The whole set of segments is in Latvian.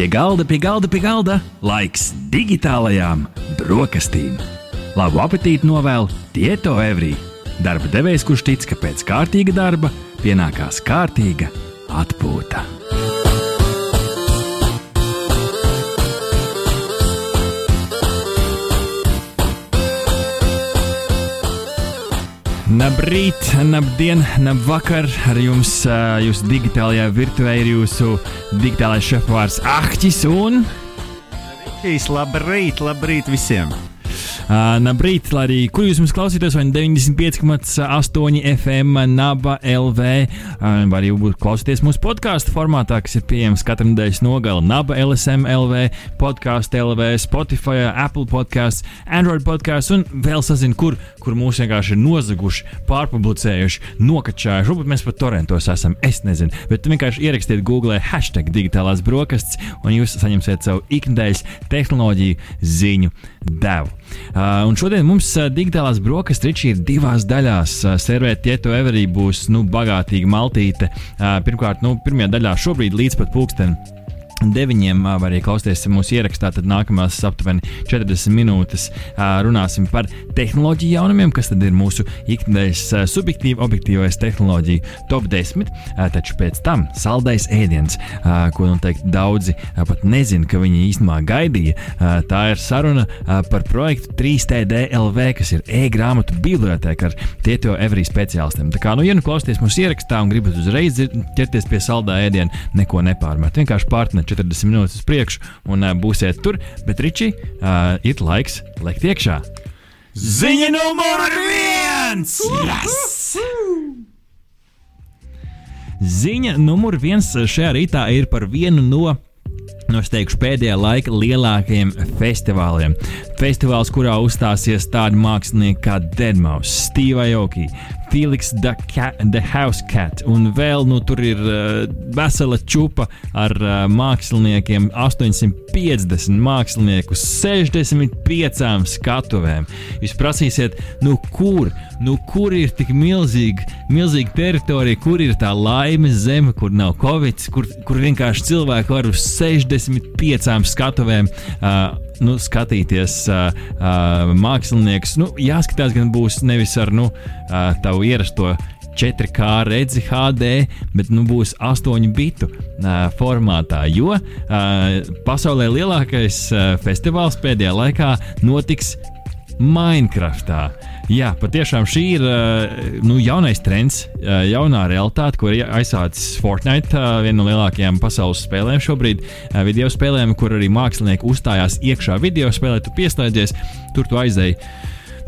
Pie galda, pie galda, pie galda laiks digitālajām brokastīm. Labu apetīti novēl Tieto Evrī. Darba devējs, kurš tic, ka pēc kārtīga darba pienākās kārtīga atpūta. Labrīt, labdien, labvakar! Ar jums, jūsu digitālajā virtuvē ir jūsu digitālais šefpavārs Ahtis un Hīs, labrīt, labrīt visiem! Nabrīt, lai arī kur jūs mums klausīties, vai 95,8 FM, Naba LV, vai arī klausīties mūsu podkāstu formātā, kas ir pieejams katru nedēļas nogali Naba LSM LV, podkāstu LV, Spotify, Apple podkāsts, Android podkāsts un vēl sazinu, kur, kur mūs vienkārši ir nozaguši, pārpublicējuši, nokačājuši. Varbūt mēs pat torentos esam, es nezinu, bet vienkārši ierakstiet Google hashtag digitālās brokastis un jūs saņemsiet savu ikdienas tehnoloģiju ziņu devu. Uh, un šodien mums uh, digitālās brokastis Ričī ir divās daļās. Uh, servēt Tieto Everī būs nu, bagātīga maltīte. Pirmkārt, nu, pirmajā daļā šobrīd līdz pat pulkstenim Deviņiem var arī klausīties mūsu ierakstā. Tad nākamās aptuveni 40 minūtes runāsim par tehnoloģiju jaunumiem, kas tad ir mūsu ikdienas subjektīva, objektīvais tehnoloģiju top 10. Taču pēc tam saldais ēdiens, ko noteikti daudzi pat nezina, ka viņi īstenībā gaidīja. Tā ir saruna par projektu 3TDLV, kas ir e-grāmatu biblioteka ar tieto Every speciālistiem. Tā kā, nu, ja nu klausāties mūsu ierakstā un gribat uzreiz ķerties pie saldā ēdiena, neko nepārmet. Vienkārši pārtnet 40 minūtes uz priekšu un uh, būsiet tur. Bet, Riči, uh, ir laiks lekt iekšā. Ziņa numur viens! Yes! Ziņa numur viens šajā rītā ir par vienu no no es teikšu, pēdējā laika lielākajiem festivāliem. Festivāls, kurā uzstāsies tādi mākslinieki kā Deadmau5, Steve Aoki, Felix the, Cat, the House Cat, un vēl nu, tur ir uh, vesela čupa ar uh, māksliniekiem, 850 mākslinieku, 65 skatuvēm. Jūs prasīsiet, nu kur, nu kur ir tik milzīga, milzīga teritorija, kur ir tā laimes zeme, kur nav covid, kur, kur vienkārši cilvēki var uz 65 skatuvēm. Uh, nu, skatīties uh, uh, mākslinieks. Nu, jāskatās, gan būs nevis ar nu, uh, tavu ierasto 4K redzi HD, bet nu, būs 8 bitu uh, formātā. Jo uh, pasaulē lielākais uh, festivāls pēdējā laikā notiks Minecraftā. Jā, patiešām šī ir nu, jaunais trends, jaunā realitāte, ko ir aizsācis Fortnite, viena no lielākajām pasaules spēlēm šobrīd, video spēlēm, kur arī mākslinieki uzstājās iekšā video spēlē, tu pieslēdzies, tur tu aizēji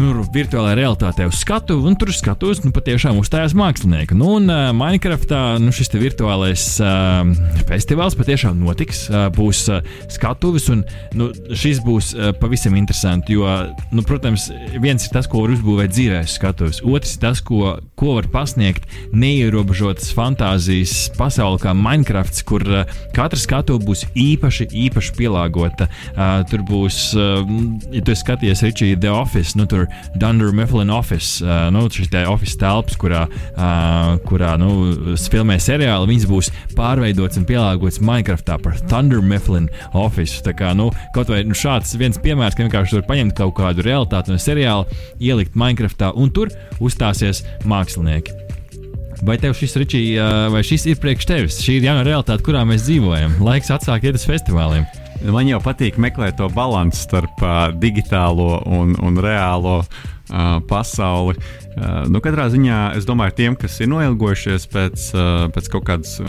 nu, virtuālajā realitātē uz skatu, un tur skatos, nu, patiešām uzstājās mākslinieki. Nu, un uh, Minecraftā nu, šis virtuālais uh, festivāls patiešām notiks. Uh, būs uh, skatuves, un nu, šis būs uh, pavisam interesanti. Jo, nu, protams, viens ir tas, ko var uzbūvēt dzīvē, skatuves. Otrs ir tas, ko, ko var pasniegt neierobežotas fantāzijas pasaulē, kā Minecraft, kur uh, katra skatuve būs īpaši, īpaši pielāgota. Uh, tur būs, uh, ja tu skaties Richie The Office, nu, tur Dunder Mifflin Office, uh, nu, šis te office telpas, kurā, uh, kurā nu, filmē seriāli, viņas būs pārveidotas un pielāgotas Minecraftā par Thunder Mifflin Office. Tā kā, nu, kaut vai nu, šāds viens piemērs, ka vienkārši var paņemt kaut kādu realitāti no seriāla, ielikt Minecraftā un tur uzstāsies mākslinieki. Vai tev šis, Ričī, vai šis ir priekš tevis? Šī ir jauna realitāte, kurā mēs dzīvojam. Laiks atsākt iet uz festivāliem. Man jau patīk meklēt to līdzsvaru starp uh, digitālo un, un reālo uh, pasauli. Uh, nu, katrā ziņā es domāju, tiem, kas ir noilgojušies pēc, uh, pēc kaut kādas uh,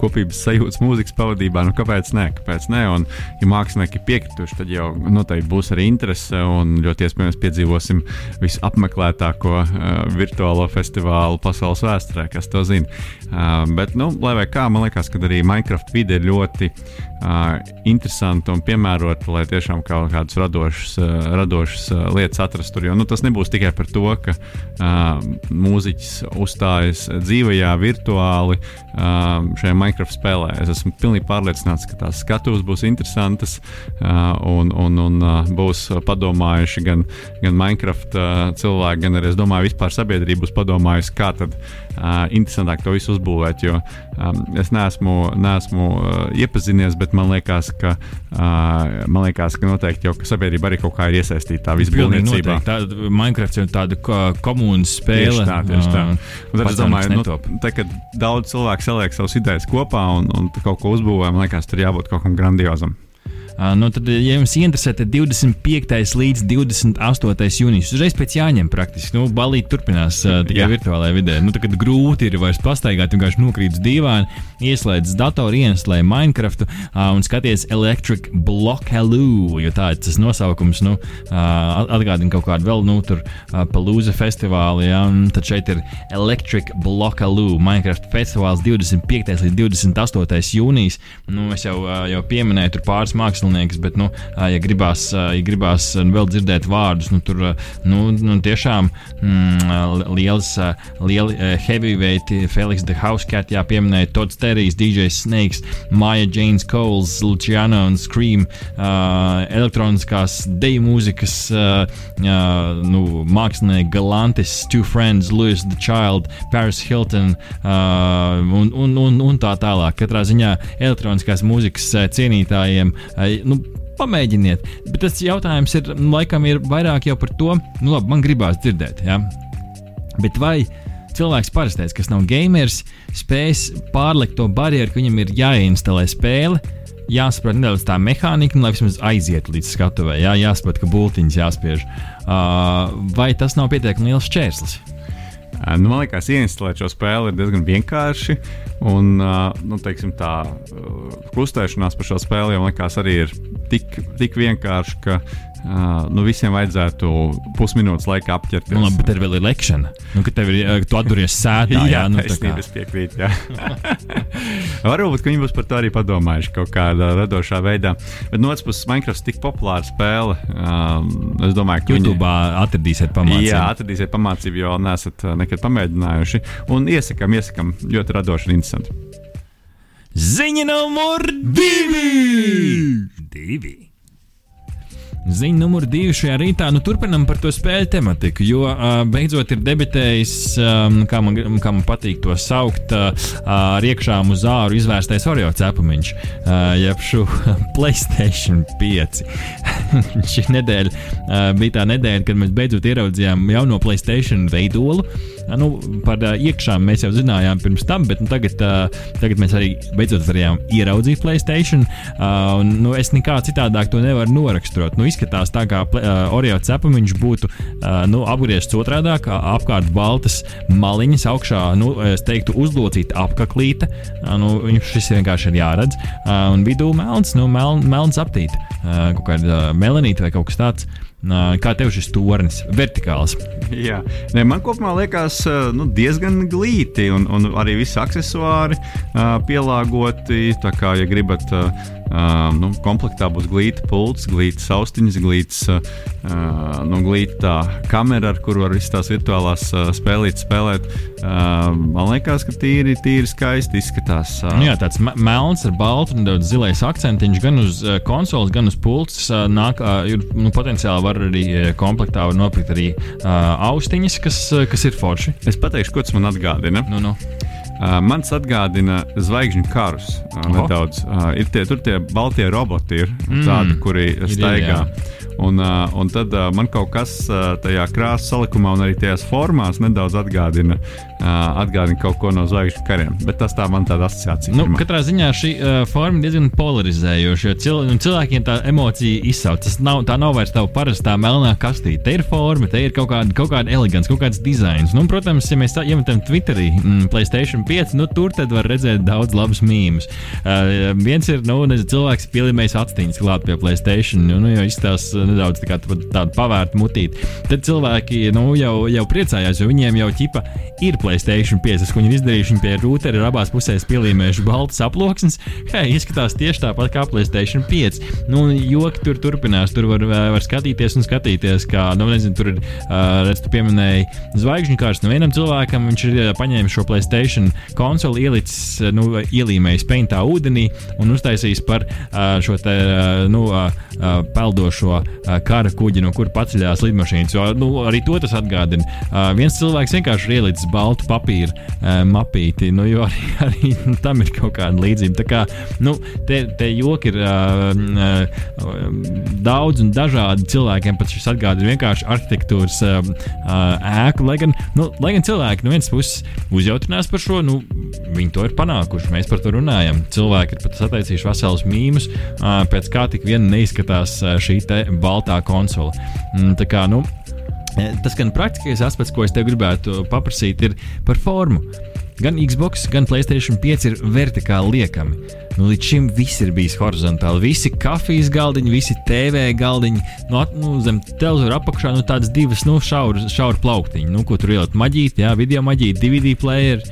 kopības sajūtas mūzikas pavadībā, nu, kāpēc ne? Kāpēc ne? Un, ja mākslinieki piekrituši, tad jau noteikti būs arī interese un ļoti iespējams piedzīvosim visapmeklētāko uh, virtuālo festivālu pasaules vēsturē, kas to zina. Uh, bet, nu, lai kā, man liekas, ka arī Minecraft vide ir ļoti uh, interesanta un piemērota, lai tiešām kaut kādas radošas, uh, radošas uh, lietas atrastu. Jo nu, tas nebūs tikai par to, ka uh, mūziķis uzstājas dzīvajā, virtuāli uh, šajā Minecraft spēlē. Es esmu pilnīgi pārliecināts, ka tās skatuves būs interesantas uh, un, un, un uh, būs padomājuši gan, gan Minecraft uh, cilvēki, gan arī es domāju, vispār sabiedrība būs padomājusi, kā tad uh, interesantāk to visu uzbūvēt. Jo um, es neesmu, neesmu uh, iepazinies, bet man liekas, ka, uh, man liekas, ka noteikti jau ka sabiedrība arī kaut kā ir iesaistīta visbūvniecībā. Tā, Minecraft ir tāda komunas spēle. Tieši tā, tieši tā. Un tad es domāju, nu, te, kad daudz cilvēku saliek savas idejas kopā un, un kaut ko uzbūvē, man liekas, tur jābūt kaut kam grandiozam. Uh, nu, tad, ja jums interesē, tad 25. līdz 28. jūnijas uzreiz pēc jāņem praktiski. Nu, balīt turpinās uh, tikai virtuālajā vidē. Nu, tad grūti ir vairs pastaigāt, vienkārši nokrīt uz dīvāna, ieslēdz datoru, ieinstalē Minecraft uh, un skaties Electric Blockaloo, jo tā ir tas nosaukums. Nu, atgādina kaut kādu vēl, nu, tur Palūza festivālu, ja, un tad šeit ir Electric Blockaloo, Minecraft festivāls 25. līdz 28. jūnijas. Nu, es jau, jau pieminēju tur pāris mākslinieks mākslinieks, bet, nu, ja gribās, ja gribās vēl dzirdēt vārdus, nu, tur nu, nu, tiešām mm, liels, lieli heavyweight, Felix the Housecat, jāpieminēja Todd Sterijs, DJ Snakes, Maija Janes Coles, Luciano un Scream, uh, elektroniskās deju mūzikas uh, uh, nu, mākslinieki Galantis, Two Friends, Louis the Child, Paris Hilton uh, un, un, un, un tā tālāk. Katrā ziņā elektroniskās mūzikas cienītājiem nu, pamēģiniet. Bet tas jautājums ir, laikam, ir vairāk par to, nu, labi, man gribās dzirdēt. Ja? Bet vai cilvēks parastais, kas nav gamers, spēs pārlikt to barjeru, ka viņam ir jāinstalē spēle? Jāsaprot nedaudz tā mehānika, lai vismaz aiziet līdz skatuvēm. Jā, jāsaprot, ka būtiņas jāspiež. Uh, vai tas nav pietiekami liels šķērslis? Nu, man liekas, ieinstalēt šo spēli ir diezgan vienkārši. Un nu, teiksim, tā kustēšanās par šo spēli jau likās arī ir tik, tik vienkārši, ka Uh, nu, visiem vajadzētu pusminūtes laika apķerties. Nu, labi, bet ir vēl ir lekšana. Nu, kad tev ir tu atduries sēdā, jā, jā nu, taisnība, es piekrītu. Varbūt viņi būs par to arī padomājuši kaut kādā radošā veidā. Bet no otras puses, Minecraft ir tik populāra spēle. Um, es domāju, ka YouTube viņi... atradīsiet pamācību. Jā, atradīsiet pamācību, jo nesat nekad pamēģinājuši. Un iesakām, iesakām ļoti radoši un interesanti. Ziņa numur divi! divi. Ziņa numur divi šajā rītā. Nu, turpinam par to spēļu tematiku, jo uh, beidzot ir debitējis, um, kā, man, kā man patīk to saukt, uh, ar iekšām uz āru izvērstais Oreo cepumiņš, uh, jeb šo Playstation 5. Šī nedēļa uh, bija tā nedēļa, kad mēs beidzot ieraudzījām jauno Playstation veidolu. Uh, nu, par iekšām mēs jau zinājām pirms tam, bet nu, tagad, tagad mēs arī beidzot varējām ieraudzīt Playstation. Un, nu, es nekā citādāk to nevaru noraksturot. Nu, izskatās tā, kā Oreo cepumiņš būtu nu, apgriezts otrādi, apkārt baltas maliņas, augšā, nu, es teiktu, uzlocīta apaklīte. Nu, šis vienkārši ir jāredz. Un vidū melns, nu, meln, melns aptīte, uh, kaut kāda melanīta vai kaut kas tāds. Kā tev šis tornis, vertikāls? Jā, ne, man kopumā liekas nu, diezgan glīti, un, un arī visi accessori uh, pielāgoti. Tā kā, ja gribat uh, Uh, nu, komplektā būs glīta pults, glīta austiņas, glītas, uh, nu, glīta kamera, ar kuru var visas tās virtuālās uh, spēlītas spēlēt. Uh, man liekas, ka tīri, tīri skaisti izskatās. Uh. Nu, jā, tāds melns ar baltu, nedaudz zilais akcentiņš gan uz uh, konsoles, gan uz pults. Uh, nāk, uh, ir, nu, potenciāli var arī komplektā var nopirkt arī uh, austiņas, kas, uh, kas ir forši. Es pateikšu, ko tas man atgādina. Nu, nu. Man tas atgādina zvaigžņu karus. Nedaudz. Ir tie, tur tie baltie roboti, ir mm. tādi, kuri staigā. Ir, Un, uh, un tad uh, man kaut kas uh, tajā krāsas salikumā un arī tajās formās nedaudz atgādina, atgādina kaut ko no zvaigžņu kariem. Bet tas tā man tāda asociācija. Nu, katrā ziņā šī uh, forma diezgan polarizējoša, jo cil nu, cilvēkiem tā emocija izsauc. Nav, tā nav vairs tā parastā melnā kastīte. Te ir forma, te ir kaut kāda, kaut kāda elegants, kaut kāds dizains. Nu, protams, ja mēs iemetam Twitterī mm, Playstation 5, nu, tur tad var redzēt daudz labus mīmus. Uh, viens ir, nu, nezinu, cilvēks pielimējis atstiņas klāt pie Playstation, nu, nu, jo izstāsta nedaudz tā tādu pavērtu mutīti. Tad cilvēki nu, jau, jau priecājās, jo viņiem jau ķipa ir Playstation 5, ko viņi ir izdarījuši. Viņi pie routera ir abās pusēs pielīmējuši baltas aploksnes. Hei, izskatās tieši tāpat kā Playstation 5. Nu, joki tur turpinās, tur var, var skatīties un skatīties, kā, nu, nezinu, tur ir, uh, redz, tu pieminēji zvaigžņu kārstu. Nu, vienam cilvēkam viņš ir paņēmis šo Playstation konsoli, ielicis, nu, ielīmējis peintā ūdenī un uztaisījis par uh, šo te, uh, nu, uh, peldošo kara kuģi, no kur paceļās lidmašīnas. Jo, nu, arī to tas atgādina. Viens cilvēks vienkārši ielicis baltu papīru mapīti, nu, jo arī, arī nu, tam ir kaut kāda līdzība. Tā kā nu, te, te joki ir daudz un dažādi cilvēkiem, pat šis atgādina vienkārši arhitektūras ēku. Lai gan, nu, lai gan cilvēki no vienas puses uzjautrinās par šo, nu, viņi to ir panākuši. Mēs par to runājam. Cilvēki ir pat sataisījuši veselus mīmus, pēc kā tik vien neizskatās šī baltā konsole. Mm, tā kā, nu, tas gan praktiskais aspekts, ko es tev gribētu paprasīt, ir par formu. Gan Xbox, gan Playstation 5 ir vertikāli liekami. Nu, līdz šim viss ir bijis horizontāli. Visi kafijas galdiņi, visi TV galdiņi, nu, at, nu zem televizora apakšā nu, tādas divas nu, šauras šaur plauktiņas, nu, ko tur ielikt maģīt, jā, video maģīt, DVD player,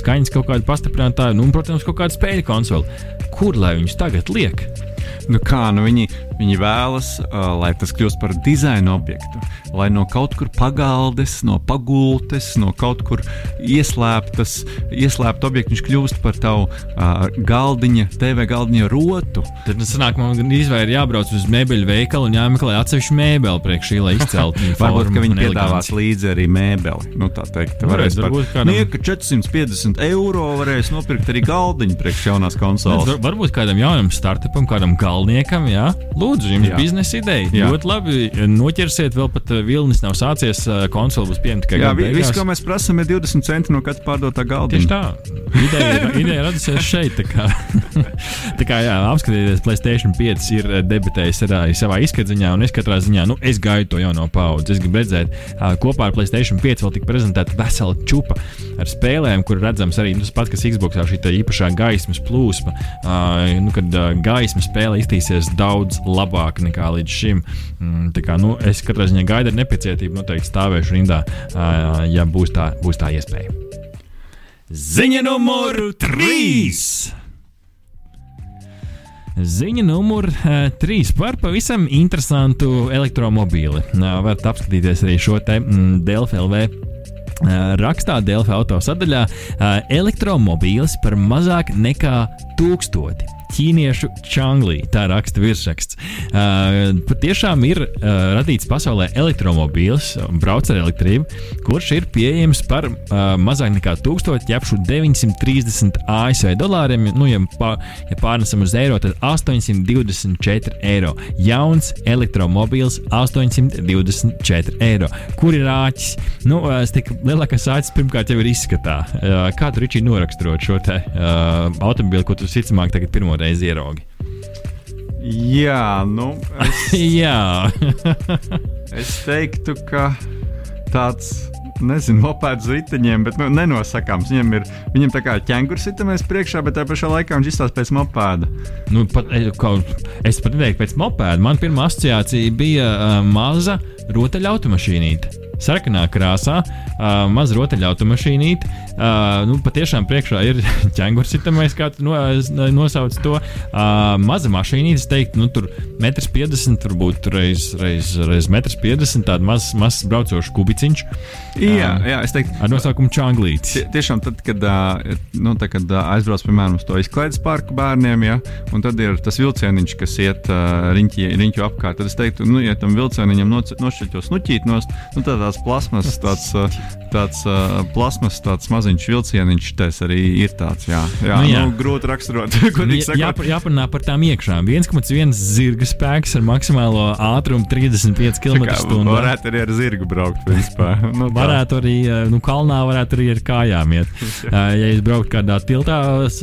skaņas kaut kāda pastiprinātāja, nu, un, protams, kaut kāda spēļu konsole. Kur lai viņus tagad liek? Nu kā, nu viņi, viņi vēlas, uh, lai tas kļūst par dizaina objektu, lai no kaut kur pagaldes, no pagultes, no kaut kur ieslēptas, ieslēpta objekta viņš kļūst par tavu uh, galdiņa, TV galdiņa rotu. Tad tas sanāk, man izvēle jābrauc uz mēbeļu veikalu un jāmeklē atsevišķu mēbeli priekš šī, lai izceltu. Varbūt, ka viņi piedāvās līdzi arī mēbeli. Nu, tā teikt, varēs par kādam... Nieka 450 eiro varēs nopirkt arī galdiņu priekš jaunās konsoles. Varbūt kādam jaunam startupam, kādam galveniekam, jā, lūdzu, jums ir biznesa ideja. Jā. Ļoti labi, noķersiet, vēl pat eh, vilnis nav sācies, eh, konsole būs pieņemta. Jā, viss, ko mēs prasām, ir 20 centi no katra pārdotā galda. Tieši tā. Ideja, ideja radusies šeit. Tā kā, tā kā jā, apskatieties, Playstation 5 ir eh, debitējis arī savā izskadziņā, un es katrā ziņā, nu, es gaidu to jauno paudzi. Es gribu redzēt, kopā ar Playstation 5 vēl tika prezentēta vesela čupa ar spēlēm, kur redzams arī nu, tas pats, kas Xbox šī īpašā gaismas plūsma, nu, kad uh, gaisma spēlē iztīsies daudz labāk nekā līdz šim. Mm, kā, nu, es katrā ziņā gaidu ar nepacietību, noteikti stāvēšu rindā, ja būs tā, būs tā iespēja. Ziņa numur 3! Ziņa numur 3 par pavisam interesantu elektromobīli. Varat apskatīties arī šo te mm, Delfa LV rakstā Delfa auto sadaļā elektromobīls par mazāk nekā tūkstoti ķīniešu čanglī. Tā raksta virsraksts. Uh, patiešām ir uh, radīts pasaulē elektromobīls, brauc ar elektrību, kurš ir pieejams par uh, mazāk nekā 1930 ASV dolāriem. Nu, ja, pār, ja pārnesam uz eiro, tad 824 eiro. Jauns elektromobīls 824 eiro. Kur ir āķis? Nu, uh, tik lielākais āķis pirmkārt jau ir izskatā. Uh, kā tu Ričī noraksturot šo te uh, automobīlu, ko tu visticamāk tagad pirmo reizi ieraugi? Jā, nu. Es, Jā. es teiktu, ka tāds nezinu, mopēdus riteņiem, bet nu, nenosakāms. Viņam ir viņam tā kā ķēngurs sitamais priekšā, bet tā pašā laikā viņš izstāsta pēc mopēda. Nu, pat, kaut, es pat neteiktu pēc mopēda. Man pirmā asociācija bija uh, maza rotaļa automašīnīte sarkanā krāsā, uh, maza rotaļautomašīnīte. Uh, nu, patiešām priekšā ir itamais, kā tu no, nosauc to. Uh, maza mašīnīte, es teiktu, nu, tur 1,50 m, varbūt reiz, reiz, reiz 1,50 m, tāds mazs, mazs braucošs kubiciņš. Jā, uh, jā, es teiktu, ar nosaukumu Čanglītis. Tie, tiešām, tad, kad, uh, nu, tā, kad uh, aizbrauc, piemēram, uz to izklaides parku bērniem, ja, un tad ir tas vilcieniņš, kas iet uh, riņķi, riņķu apkārt, tad es teiktu, nu, ja tam vilcieniņam nošķirt snuķīt nost, nu, tad tāds plasmas, tāds, tāds uh, plasmas, tāds maziņš vilcieniņš, tas arī ir tāds, jā, jā, nu, jā. Nu, grūti raksturot. Nu, jā, jā, jāparunā par tām iekšām. 1,1 zirga spēks ar maksimālo ātrumu 35 km/h. Varētu arī ar zirgu braukt, principā. nu, tā. varētu arī, nu, kalnā varētu arī ar kājām iet. ja es brauktu kādā tiltā,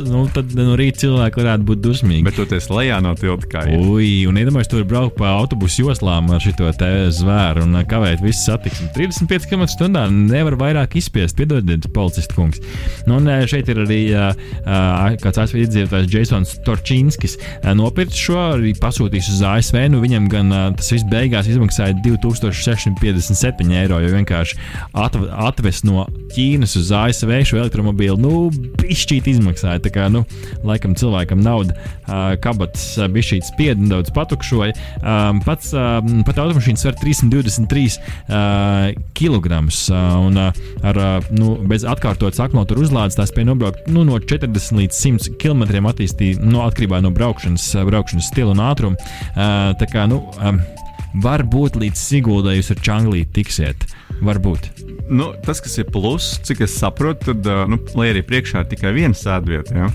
nu, tad no rīta cilvēki varētu būt dusmīgi. Bet esi lejā no tilta kā jau. Ui, un iedomājieties, tur braukt pa autobusu joslām ar šo te zvēru un kavēt visu satiksmi. 35 km/h nevar vairāk izspiest. Piedodiet, policists kungs. Nu, un šeit ir arī uh, kāds ASV iedzīvotājs Jasons Torčīnskis. Uh, nopircis šo, arī pasūtījis uz ASV. Nu, viņam gan uh, tas viss beigās izmaksāja 2657 eiro, jo vienkārši atv atvest no Ķīnas uz ASV šo elektromobīlu, nu, pišķīt izmaksāja. Tā kā, nu, laikam cilvēkam nauda uh, kabatas uh, bišķīt spied un daudz patukšoja. Um, pats, uh, pat automašīnas var 323 uh, kilogramus. Un ar, nu, bez atkārtotas akumulatūra uzlādes tā spēja nobraukt nu, no 40 līdz 100 km attīstīt, nu, atkarībā no braukšanas, braukšanas stila un ātruma. Tā kā, nu, varbūt līdz Siguldai jūs ar Čanglīti tiksiet. Varbūt. Nu, tas, kas ir pluss, cik es saprotu, tad, uh, nu, lai arī priekšā ir tikai viena sēdvieta, ja?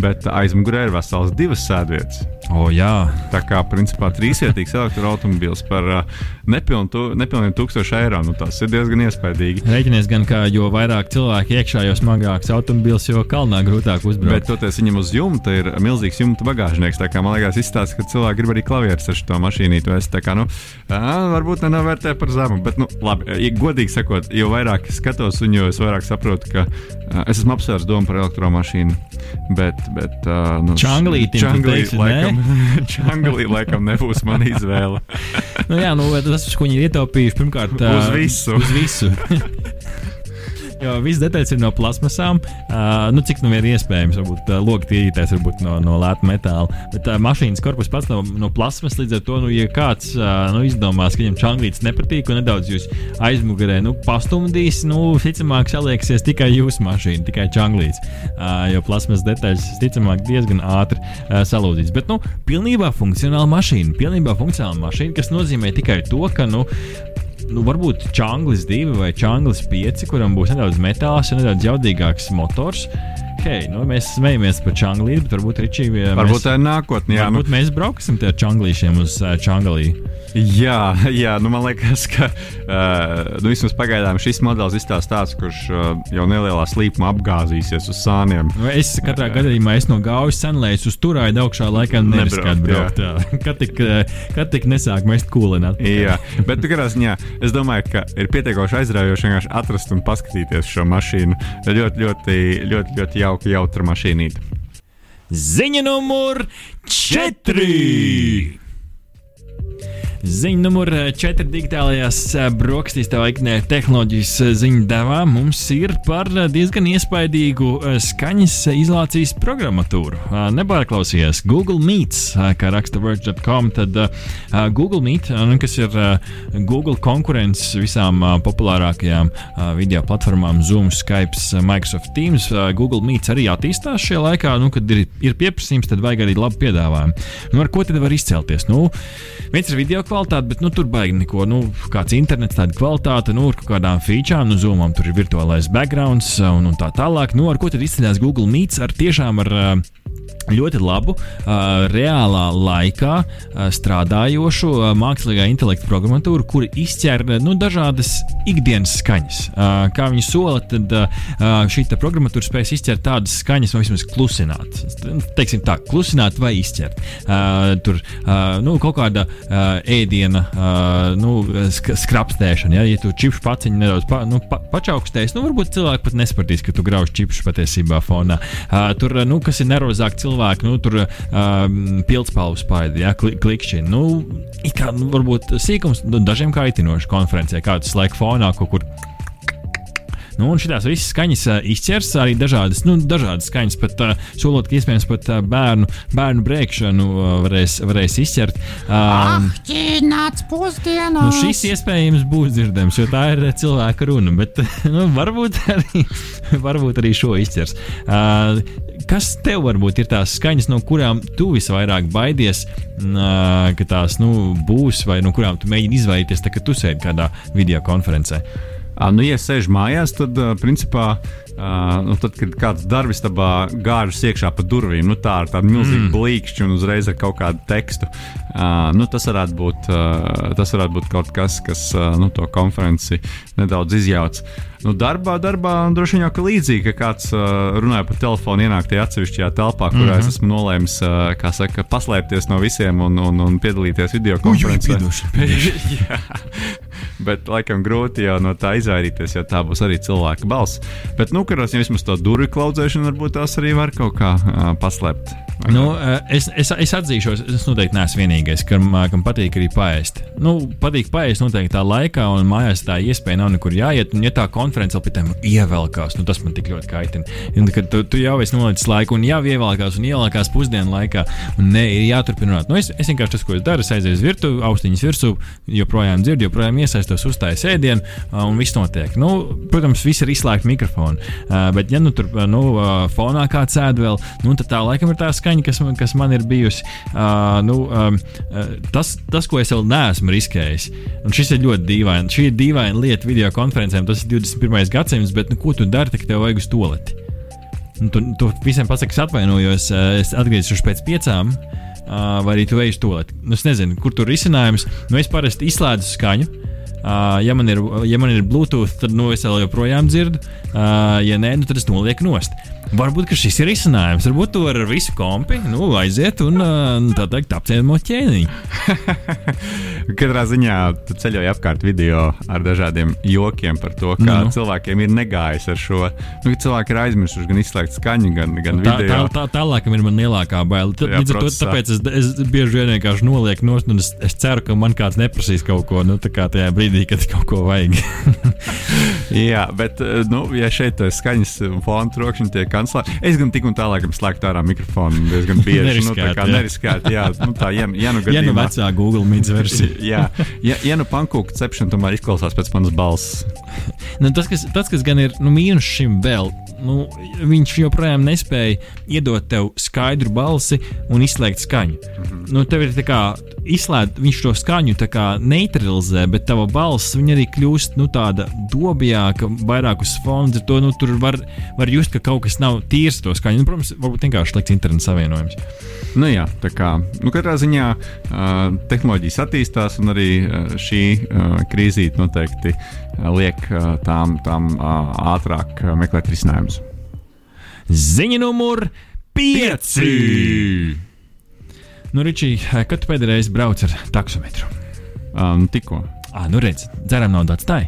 bet aizmugurē ir vesels divas sēdvietas. O, jā. Tā kā principā trīsvietīgs elektroautobīls par uh, nepilnu, tu, nepilniem tūkstošu eiro. Nu, tas ir diezgan iespaidīgi. Rēķinies gan, ka jo vairāk cilvēku iekšā, jo smagāks automobīls, jo kalnā grūtāk uzbraukt. Bet toties viņam uz jumta ir milzīgs jumta bagāžnieks. Tā kā man liekas, izstāsta, ka cilvēki grib arī klavierus ar šo mašīnīti. Es tā kā, nu, ā, varbūt nenovērtē par zemu. Bet, nu, labi, godīgi sakot, jo vairāk skatos un jo vairāk saprotu, ka uh, es esmu apsvērs domu par elektromašīnu. Bet, bet uh, nu, Čanglītim tu čanglīt, teiksi, laikam, Čanglī laikam nebūs mana izvēle. nu, jā, nu, tas, ko viņi ir ietaupījuši, pirmkārt, Uz visu. Uz visu. Jo viss detaļas ir no plasmasām. Uh, nu, cik nu vien iespējams, varbūt uh, logi tīrīties varbūt no, no lēta metāla. Bet uh, mašīnas korpus pats no, no plasmas līdz ar to, nu, ja kāds uh, nu, izdomās, ka viņam čanglīts nepatīk un nedaudz jūs aizmugurē nu, pastumdīs, nu, ticamāk, salieksies tikai jūsu mašīna, tikai čanglīts. Uh, jo plasmas detaļas, ticamāk, diezgan ātri uh, salūzīs. Bet, nu, pilnībā funkcionāla mašīna. Pilnībā funkcionāla mašīna, kas nozīmē tikai to, ka, nu, nu, varbūt čanglis 2 vai čanglis 5, kuram būs nedaudz metāls un nedaudz jaudīgāks motors. Okay, nu, mēs smejamies par čanglīdu, bet varbūt Ričija. Varbūt tā ir nākotnē. Jā, nu, Varbūt mēs brauksim ar čanglīšiem uz uh, čanglī. Jā, jā nu, man liekas, ka uh, nu, vismaz pagaidām šis modelis izstāsta tāds, kurš uh, jau nelielā slīpumā apgāzīsies uz sāniem. Nu, Es katrā gadījumā es no gaujas senlējas uz turāju augšā laikam Nebraukt. Kad tik, uh, kad tik nesāk mest kūlināt. Jā, bet katrā ziņā es domāju, ka ir pietiekoši aizraujoši vienkārši atrast un paskatīties šo mašīnu. Ļoti, ļoti, ļoti, ļoti jauka, jautra mašīnīte. Ziņa numur 4! Ziņa numur 4 digitālajās eh, brokastīs, tā laiknē tehnoloģijas eh, ziņu devā mums ir par eh, diezgan iespaidīgu eh, skaņas izolācijas programmatūru. Eh, Nepārklausies Google Meets, eh, kā raksta Verge.com, tad eh, Google Meet, eh, kas ir eh, Google konkurence visām eh, populārākajām eh, video platformām, Zoom, Skype, eh, Microsoft Teams. eh, Google Meets arī attīstās šajā laikā, nu, kad ir, ir pieprasījums, tad vajag arī labu piedāvājumu. Nu, ar ko tad var izcelties? Nu, viens ir video kvalitāte, bet nu, tur baigi neko. Nu, kāds internets, tāda kvalitāte, nu, ar kaut kādām featurām, nu, zumam tur ir virtuālais background un, un tā tālāk. Nu, ar ko tad izceļas Google Meets? Ar tiešām ar uh, ļoti labu, uh, reālā laikā uh, strādājošu uh, mākslīgā intelekta programmatūru, kur izķer nu, dažādas ikdienas skaņas. Kā viņi sola, tad šī programmatūra spēs izķert tādas skaņas, vai vismaz klusināt. Teiksim tā, klusināt vai izķert. Tur nu, kaut kāda ēdiena nu, sk skrapstēšana. Ja, ja tu čipšu paciņu nedaudz pa, nu, pa, pačaukstēsi, nu, varbūt cilvēki pat nesapratīs, ka tu grauž čipšu patiesībā fonā. Tur, nu, kas ir nervozāk cilvēki, nu, tur uh, pildspalvu spaidi, ja, kli, klikšķi. Nu, it kā, nu, varbūt sīkums nu, dažiem kaitinoši konferencē, kāds laika fonā kaut kur. Nu, un šīs visas skaņas izķers arī dažādas, nu, dažādas skaņas, pat uh, solot, ka iespējams pat uh, bērnu, bērnu brēkšanu uh, varēs, varēs izķert. Um, Ah, ķīnāts pusdienās! Nu, šis iespējams būs dzirdams, jo tā ir cilvēka runa, bet nu, varbūt, arī, varbūt arī šo izķers. Uh, kas tev varbūt ir tās skaņas, no kurām tu visvairāk baidies, uh, ka tās nu, būs, vai no kurām tu mēģini izvairīties, tad, kad tu sēdi kādā video konferencē? À, nu, ja sēž mājās, tad, uh, principā, uh, nu, tad, kad kāds darbistabā gāžas iekšā pa durvīm, nu, tā ir tāda milzīga mm. blīkšķa un uzreiz ar kaut kādu tekstu, uh, nu, tas, varētu būt, uh, tas varētu būt kaut kas, kas uh, nu, to konferenci nedaudz izjauc. Nu, darbā, darbā droši vien jau ka līdzīgi, ka kāds uh, runāja pa telefonu, ienāk tajā atsevišķajā telpā, kurā mm -hmm. es esmu nolēmis, uh, kā saka, paslēpties no visiem un, un, un piedalīties video konferencē. Jā, bet laikam grūti jau no tā izvairīties, jo tā būs arī cilvēka balss. Bet, nu, kuros jau vismaz to durvju klaudzēšanu, varbūt tās arī var kaut kā uh, paslēpt. Nu, eh, es, es, es atzīšos, es noteikti neesmu vienīgais, kam, kam patīk arī paēst. Nu, patīk paēst noteikti tā laikā, un mājās tā iespēja nav nekur jāiet. Un, ja tā konference vēl pie tam ievelkās, nu, tas man tik ļoti kaitina. Un, kad tu, tu jau esi nolicis laiku, un jau ievelkās, un ielākās pusdienu laikā, un ne, ir jāturpina runāt. Nu, es, es vienkārši tas, ko es daru, es aizēju uz virtuvi, austiņas virsū, joprojām dzirdu, joprojām iesaistos, uzstāju sēdienu, uh, un viss notiek. Nu, protams, viss ir izslēgts mikrofons. Bet, ja nu tur nu, fonā kāds sēž vēl, nu, tad tā laikam ir tā skaņa skaņa, kas, man- kas man ir bijusi. Uh, nu, um, tas, tas, ko es vēl neesmu riskējis, un šis ir ļoti dīvaini. Šī ir dīvaina lieta video konferencēm. Tas ir 21. gadsimts, bet nu, ko tu dari, kad tev vajag uz toleti? Nu, tu, tu visiem pasaki, atvainojos, uh, es atgriezīšos pēc piecām. Uh, vai arī tu ej uz to lietu? Nu, es nezinu, kur tur ir risinājums. Nu, es parasti izslēdzu skaņu. Uh, ja, man ir, ja man ir Bluetooth, tad nu, es joprojām dzirdu. Uh, ja nē, nu, tad es nolieku nost. Varbūt ka šis ir risinājums. Varbūt tu vari ar visu kompi nu, aiziet un uh, tā teikt, apciemot ķēniņu. Katrā ziņā tu ceļoji apkārt video ar dažādiem jokiem par to, kā Nu. cilvēkiem ir negājis ar šo. Nu, cilvēki ir aizmirsuši gan izslēgt skaņu, gan, gan Tā, tā, video. tā, tālākam ir man lielākā baila. Tā, Jā, to, tāpēc es, es bieži vien vienkārši nolieku nost, un es, es ceru, ka man kāds neprasīs kaut ko nu, tā kā tajā brīdī, kad kaut ko vajag. Jā, bet, eh, nu, ja šeit ir skaņas un fona trokšņi tiek kancelēti, es gan tik un tālāk slēgtu ārā mikrofonu diezgan bieži. nu, tā Neriskēt, kā jā. neriskēt, jā, nu, tā, ja, ja nu ja nu gadījumā. vecā Google mītnes versija. Jā, ja, ja nu pankūka cepšana tomēr izklausās pēc manas balss. Nu, tas, kas, tas, kas gan ir nu, mīnus šim vēl, nu, viņš joprojām nespēja iedot tev skaidru balsi un izslēgt skaņu. Mm -hmm. nu, tev ir tā kā izslēgt, viņš to skaņu neutralizē, bet tava balss arī kļūst nu, tāda dobjāka, vairāk uz fona. To, nu, tur var, var just, ka kaut kas nav tīrs to skaņu. Nu, protams, varbūt vienkārši slikts interneta savienojums. Nu, jā, tā kā nu, katrā ziņā uh, tehnoloģijas attīstās, un arī uh, šī uh, krīzīte noteikti liek uh, tām, tām uh, ātrāk uh, meklēt risinājumus. Ziņa numur 5! Nu, Ričī, kad tu pēdējo reizi brauc ar taksometru? Um, tikko. Ah, nu redz, dzeram naudu atstāj.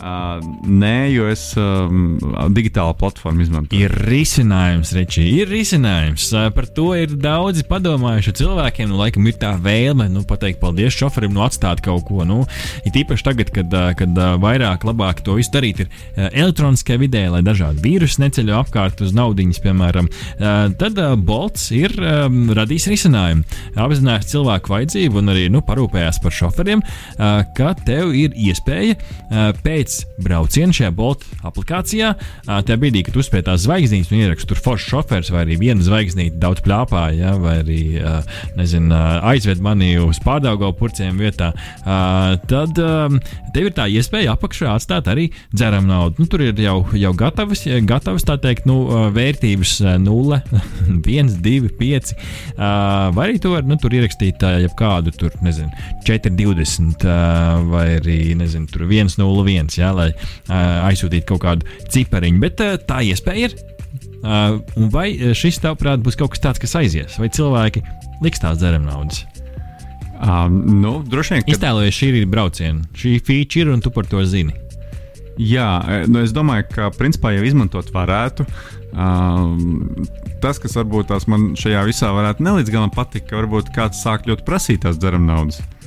Uh, nē, jo es um, digitālu platformu izmantoju. Ir risinājums, Ričī, ir risinājums. Ā, Par to ir daudzi padomājuši cilvēkiem. Nu, laikam ir tā vēlme, nu, pateikt paldies šoferim, nu, atstāt kaut ko. Nu, ir īpaši tagad, kad, ā, kad ā, vairāk, labāk to visu darīt ir ā, elektroniskajā vidē, lai dažādi vīrusi neceļo apkārt uz naudiņas, piemēram. Ā, Tad ā, Bolts ir um, radījis risinājumu. Apzinājās cilvēku vajadzību un arī nu, parūpējās par šoferiem, ā, ka tev ir iespēja ā, pēc brauciena šajā Bolt aplikācijā, tajā brīdī, kad uzspēj tās zvaigznītes un ierakstu tur foršs šofers vai arī viena zvaigznīte daudz plāpāja, ja, vai arī ā, aizved mani uz pārdaugo purcēm vietā, tad tev ir tā iespēja apakšā atstāt arī dzeramu naudu. Nu, tur ir jau, jau gatavas, gatavas tā teikt, nu, vērtības ā, 0, 1, 2, 5. ā, Vai arī tu vari nu, tur ierakstīt jebkādu, tur, nezinu, 4, 20 ā, vai arī, nezinu, tur 1, 0, 1, ja, lai aizsūtītu kaut kādu cipariņu. Bet tā iespēja ir. Uh, un vai šis, tavuprāt, būs kaut kas tāds, kas aizies, vai cilvēki liks tās dzeram naudas? Um, nu, droši vien, ka Iztēlojies šī ir brauciena, šī feature ir un tu par to zini. Jā, nu es domāju, ka principā jau izmantot varētu. Um, tas, kas varbūt tās man šajā visā varētu nelīdz galam patikt, ka varbūt kāds sāk ļoti prasīt tās dzeram naudas. Man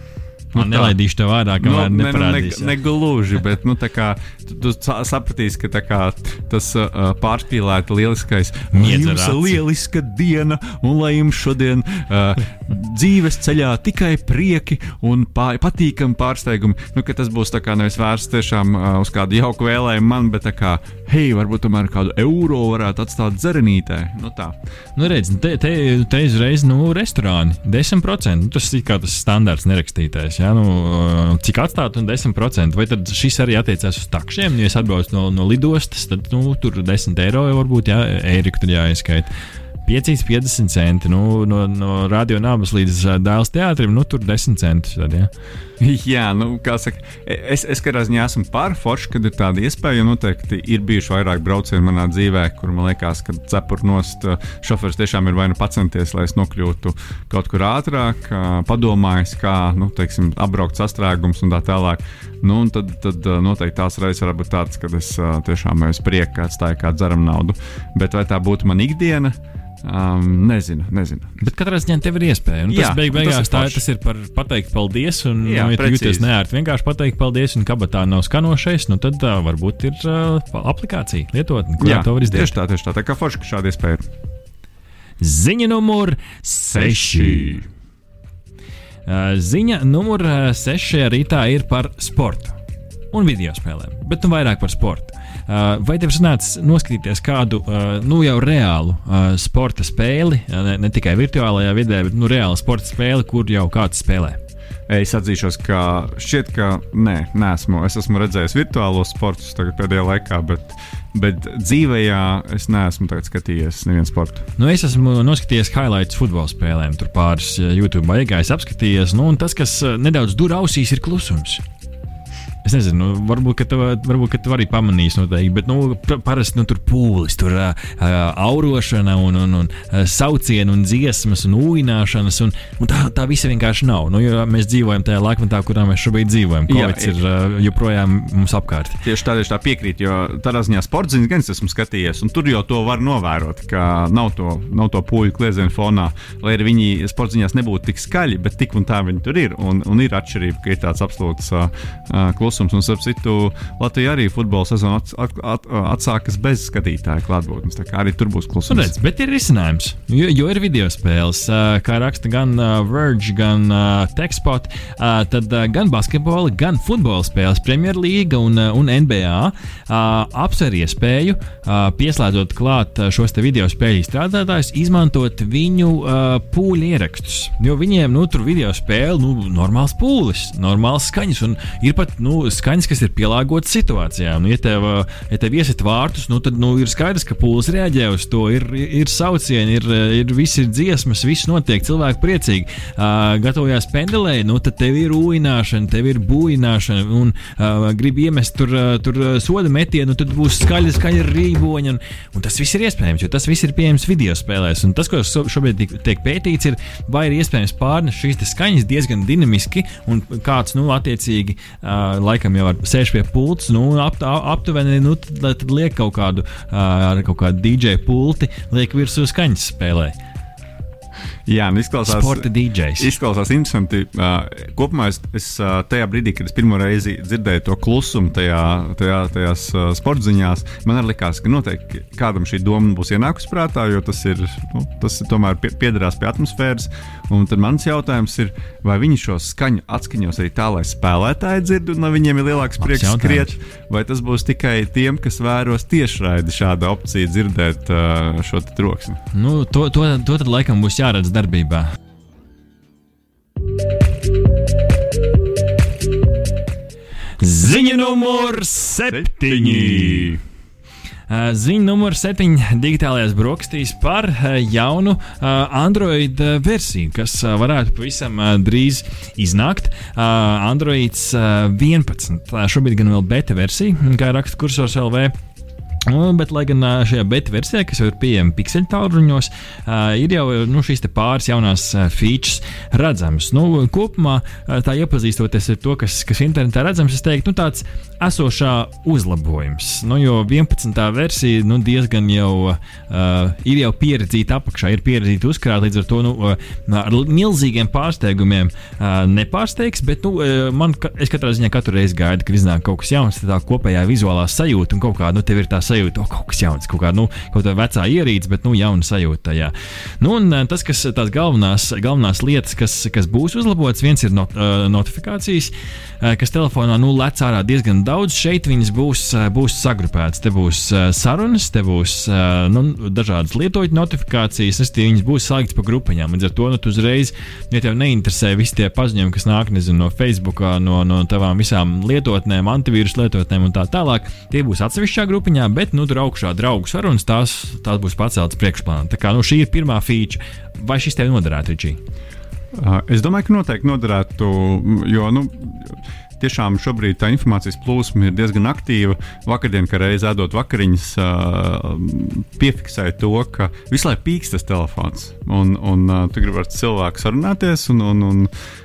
tā. nelaidīšu tev vārdā, kamēr Nu, nu, ne, neparādīs. ne, ne gluži, bet nu, kā, tu, tu sa- sapratīsi, ka kā, tas uh, pārspīlēti lieliskais Miedz ar jums aci. lieliska diena, un lai jums šodien uh, dzīves ceļā tikai prieki un pā, patīkami pārsteigumi. Nu, tas būs kā nevis vērsts tiešām uh, uz kādu jauku vēlējumu man, bet kā, hei, varbūt tomēr kādu eiro varētu atstāt zerenītē. Nu, tā. Nu, redz, te, te, te uzreiz, nu, restorāni 10%. Nu, tas ir kā tas standarts nerakstītais. Ja? Nu, cik atstāt, un 10%. Vai tad šis arī attiecās uz takšiem? Ja es atbraucu no, no lidostas, tad nu, tur 10 eiro jau varbūt, ja eiriku tur jāizskaita. 5,50 centi. Nu, no no radionāmas līdz uh, dēls teātrim, nu, tur 10 centi. Tad, ja? Jā, nu, kā saka, es, es katrā ziņā esmu par foršu, kad ir tāda iespēja. jo Noteikti ir bijuši vairāk braucieni manā dzīvē, kur man liekas, ka cepurnost šofers tiešām ir vai nu pacenties, lai es nokļūtu kaut kur ātrāk, ā, padomājis, kā nu, teiksim, apbraukt sastrēgums un tā tālāk. Nu, un tad, tad noteikti tās reizes var būt tādas, kad es tiešām uz prieku atstāju kādu dzeram naudu. Bet vai tā būtu mana ikdiena? Um, nezinu, nezinu. Bet katrā ziņā tev ir iespēja. Un Jā, tas beig un tas beigās ir tā, tas ir par pateikt paldies. Un, Jā, Jā, nu, ja tu precīzi. jūties neērti, vienkārši pateikt paldies, un kabatā nav skanošais, nu tad uh, varbūt ir uh, aplikācija, lietotne, kurā to var izdarīt. tieši tā, tieši tā. Tā kā forši, ka šāda iespēja ir. Ziņa numur 6. Ziņa numur 6 rītā ir par sportu un video spēlēm, bet nu vairāk par sportu. Uh, vai tev sanāca noskatīties kādu uh, nu, jau reālu uh, sporta spēli, ne, ne tikai virtuālajā vidē, bet nu, reālu sporta spēli, kur jau kāds spēlē? Es atzīšos, ka šķiet, ka nē, nesmu. Es esmu redzējis virtuālos sportus pēdējā laikā, bet, bet dzīvējā es neesmu skatījies nevienu sportu. Nu, es esmu noskatījies highlights futbola spēlēm, tur pāris YouTube beigās apskatījies. Nu, tas, kas nedaudz dur ausīs, ir klusums. Es nezinu, nu, varbūt, ka tu, varbūt, ka tu arī pamanīsi, noteikti, bet nu, parasti nu, tur pūlis, tur uh, aurošana, un, un, un saucieni, un dziesmas, un ūņināšanas. Un, un tā, tā visa vienkārši nav. Nu, mēs dzīvojam tajā laikmetā, kurā mēs šobrīd dzīvojam. Covid ir uh, joprojām mums apkārt. Tieši tādēļ tā piekrīt, jo tādā ziņā sporta ziņas gan es esmu skatījies, un tur jau to var novērot, ka nav to, nav to pūļu kliedzienu fonā, lai arī viņi sporta ziņās nebūtu tik skaļi, bet tik un tā viņi tur ir. Un, un ir atšķirība, ka ir tāds absolūts uh, klusums klusums. Un, starp citu, Latvijā arī futbola sezona at, at, at, atsākas bez skatītāju klātbūtnes. Tā kā arī tur būs klusums. Redz, bet ir risinājums, jo, jo ir video spēles, kā raksta gan Verge, gan Techspot. Tad gan basketbola, gan futbola spēles, Premjerlīga un, un NBA apsver iespēju, pieslēdzot klāt šos video spēļu izstrādātājus, izmantot viņu pūļu ierakstus. Jo viņiem nu, tur video spēle, nu, normāls pūlis, normāls skaņas un ir pat nu, skaņas, kas ir pielāgotas situācijām. Nu, ja tev, ja tev iesit vārtus, nu, tad nu, ir skaidrs, ka pūlis reaģē uz to. Ir, ir saucieni, ir, ir visi ir dziesmas, viss notiek, cilvēki priecīgi. Uh, gatavojās pendelē, nu, tad tev ir ūināšana, tev ir būināšana, un uh, gribi iemest tur, uh, tur soda metienu, tad būs skaļa, skaļa rīboņa. Un, un tas viss ir iespējams, jo tas viss ir pieejams video spēlēs. Un tas, ko šobrīd tiek pētīts, ir, vai ir iespējams pārnest šīs skaņas diezgan dinamiski un kāds, nu, attiecīgi, uh, laikam jau sēž pie pults, nu, ap, aptuveni nu, tad, tad liek kaut kādu, ar kaut kādu DJ pulti, liek virsū skaņas spēlē. Jā, nu izklausās, Sporta DJs. Izklausās interesanti. Uh, kopumā es, es uh, tajā brīdī, kad es pirmo reizi dzirdēju to klusumu tajā, tajā, tajās uh, sporta ziņās, man arī likās, ka noteikti kādam šī doma būs ienākusi prātā, jo tas ir, nu, tas tomēr pie, piederās pie atmosfēras. Un tad mans jautājums ir, vai viņi šo skaņu atskaņos arī tā, lai spēlētāji dzird, un lai viņiem ir lielāks prieks skriet, vai tas būs tikai tiem, kas vēros tiešraidi šāda opcija dzirdēt uh, šo troksni? Nu, to, to, to tad laikam būs jāredz darbībā. Ziņa numur septiņi. Ziņa numur 7. digitālajās brokastīs par jaunu Android versiju, kas varētu pavisam drīz iznākt. Android 11. Šobrīd gan vēl beta versija, kā raksta kursors LV. Nu, bet, lai gan šajā beta versijā, kas jau ir pieejama pikseļu tālruņos, ir jau nu, šīs pāris jaunās features redzamas. Nu, kopumā, tā iepazīstoties ar to, kas, kas internetā redzams, es teiktu, nu, tāds esošā uzlabojums. Nu, jo 11. versija nu, diezgan jau uh, ir jau pieredzīta apakšā, ir pieredzīta uzkrāta, līdz ar to nu, ar milzīgiem pārsteigumiem uh, nepārsteigs, bet nu, man, es katrā ziņā katru reizi gaidu, kad iznāk kaut kas jauns, tā kopējā vizuālā sajūta un kaut kā, nu, tev ir tā sajūta sajūta, oh, kaut kas jauns, kaut kāda nu, kaut vecā ierīce, bet nu, jauna sajūta tajā. Nu, un eh, tas, kas tās galvenās, galvenās lietas, kas, kas būs uzlabotas, viens ir not, uh, notifikācijas, kas telefonā nu, lec ārā diezgan daudz. Šeit viņas būs, būs sagrupētas. Te būs sarunas, te būs nu, dažādas lietotāju notifikācijas, es tie viņas būs saliktas pa grupiņām. Līdz ar to nu, uzreiz, ja tev neinteresē visi tie paziņojumi, kas nāk nezinu, no Facebook, no, no tavām visām lietotnēm, antivīrus lietotnēm un tā tālāk, tie būs atsevišķā grupiņā, bet nu, tur augšā draugu sarunas, tās, tās būs paceltas priekšplānā. Tā kā nu, šī ir pirmā feature. Vai šis tev noderētu, Ričī? Es domāju, ka noteikti noderētu, jo nu, tiešām šobrīd tā informācijas plūsma ir diezgan aktīva. Vakardien, kad reizē ēdot vakariņas, piefiksēja to, ka visu laiku pīkst tas telefons. Un, un tu gribi ar cilvēku sarunāties. Un, un, un,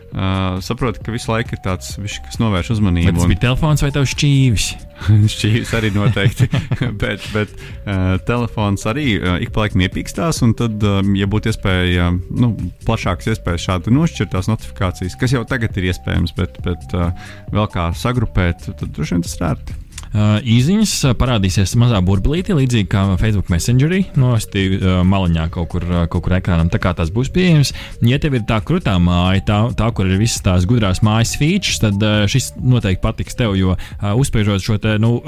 Uh, saprotu, ka visu laiku ir tāds, viš, kas novērš uzmanību. Tas bija telefons vai tavs šķīvis? šķīvis arī noteikti. bet bet uh, telefons arī uh, ik pa laikam iepīkstās. Un tad, um, ja būtu iespēja, nu, plašākas iespējas šādi nošķirt tās notifikācijas, kas jau tagad ir iespējams, bet, bet uh, vēl kā sagrupēt, tad droši vien tas ir ērti. Īziņas uh, parādīsies mazā burbulītī, līdzīgi kā Facebook Messengerī, nosti uh, maliņā kaut kur, kaut kur ekrānam. Tā kā tas būs pieejams. Ja tev ir tā krūtā māja, tā, tā kur ir visas tās gudrās mājas features, tad šis noteikti patiks tev, jo uzspiežot šo te, nu,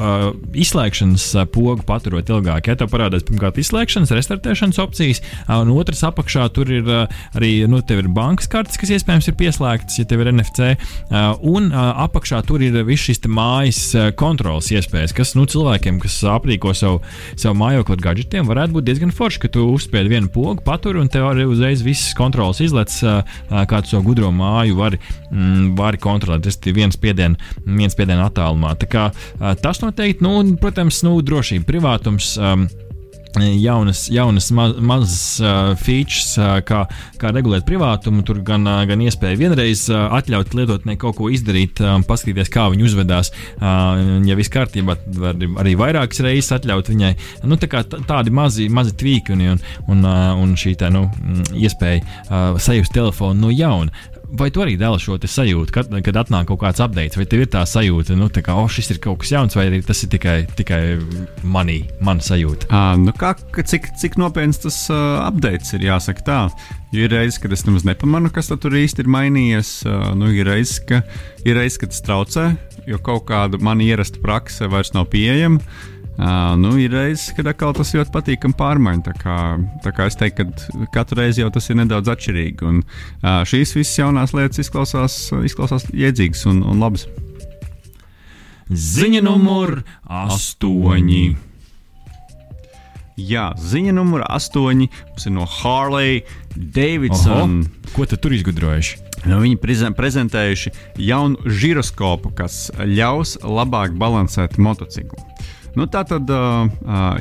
izslēgšanas pogu, paturot ilgāk, ja tev parādās pirmkārt izslēgšanas, restartēšanas opcijas, un otrs apakšā tur ir arī nu, ir bankas kartes, kas iespējams ir pieslēgtas, ja tev ir NFC, un apakšā tur ir viss šis mājas uh, kontrols iespējas, kas nu, cilvēkiem, kas aprīko savu, savu mājokli ar gadgetiem, varētu būt diezgan forši, ka tu uzspēj vienu pogu, patur un tev arī uzreiz visas kontrols izlec, kā tu savu gudro māju vari, mm, vari kontrolēt. Tas ir viens piediens, viens piediens attālumā. Tā kā, tas noteikti, nu, protams, nu, drošība, privātums. Um, jaunas, jaunas maz, mazas uh, features, uh, kā, kā regulēt privātumu. Tur gan, uh, gan iespēja vienreiz uh, atļaut lietotnē kaut ko izdarīt, uh, paskatīties, kā viņi uzvedās. Uh, ja viss kārtībā, tad var arī vairākas reizes atļaut viņai. Nu, tā tādi mazi, mazi tvīki un, un, un, uh, un šī tā, nu, iespēja uh, sajust telefonu no jauna. Vai tu arī dēli šo sajūtu, kad, kad atnāk kaut kāds update, vai tev ir tā sajūta, nu, tā kā, oh, šis ir kaut kas jauns, vai arī tas ir tikai, tikai manī, mana sajūta? À, nu kā, cik, cik nopietns tas uh, updates ir, jāsaka tā. Jo ir reizes, kad es nemaz nepamanu, kas tur īsti ir mainījies. Uh, nu, ir reizes, ka, ir reizes, kad tas traucē, jo kaut kāda man ierasta prakse vairs nav pieejama. Uh, nu, ir reizes, kad atkal tas ļoti patīkami pārmaiņa. Tā kā, tā kā es teiktu, ka katru reizi jau tas ir nedaudz atšķirīgi. Un, uh, šīs visas jaunās lietas izklausās, izklausās jēdzīgas un, un labas. Ziņa numur astoņi. Jā, ziņa numur astoņi mums ir no Harley Davidson. Oho, ko tu tur izgudrojuši? Nu, viņi prezentējuši jaunu giroskopu, kas ļaus labāk balansēt motociklu. Nu, tā tad, uh,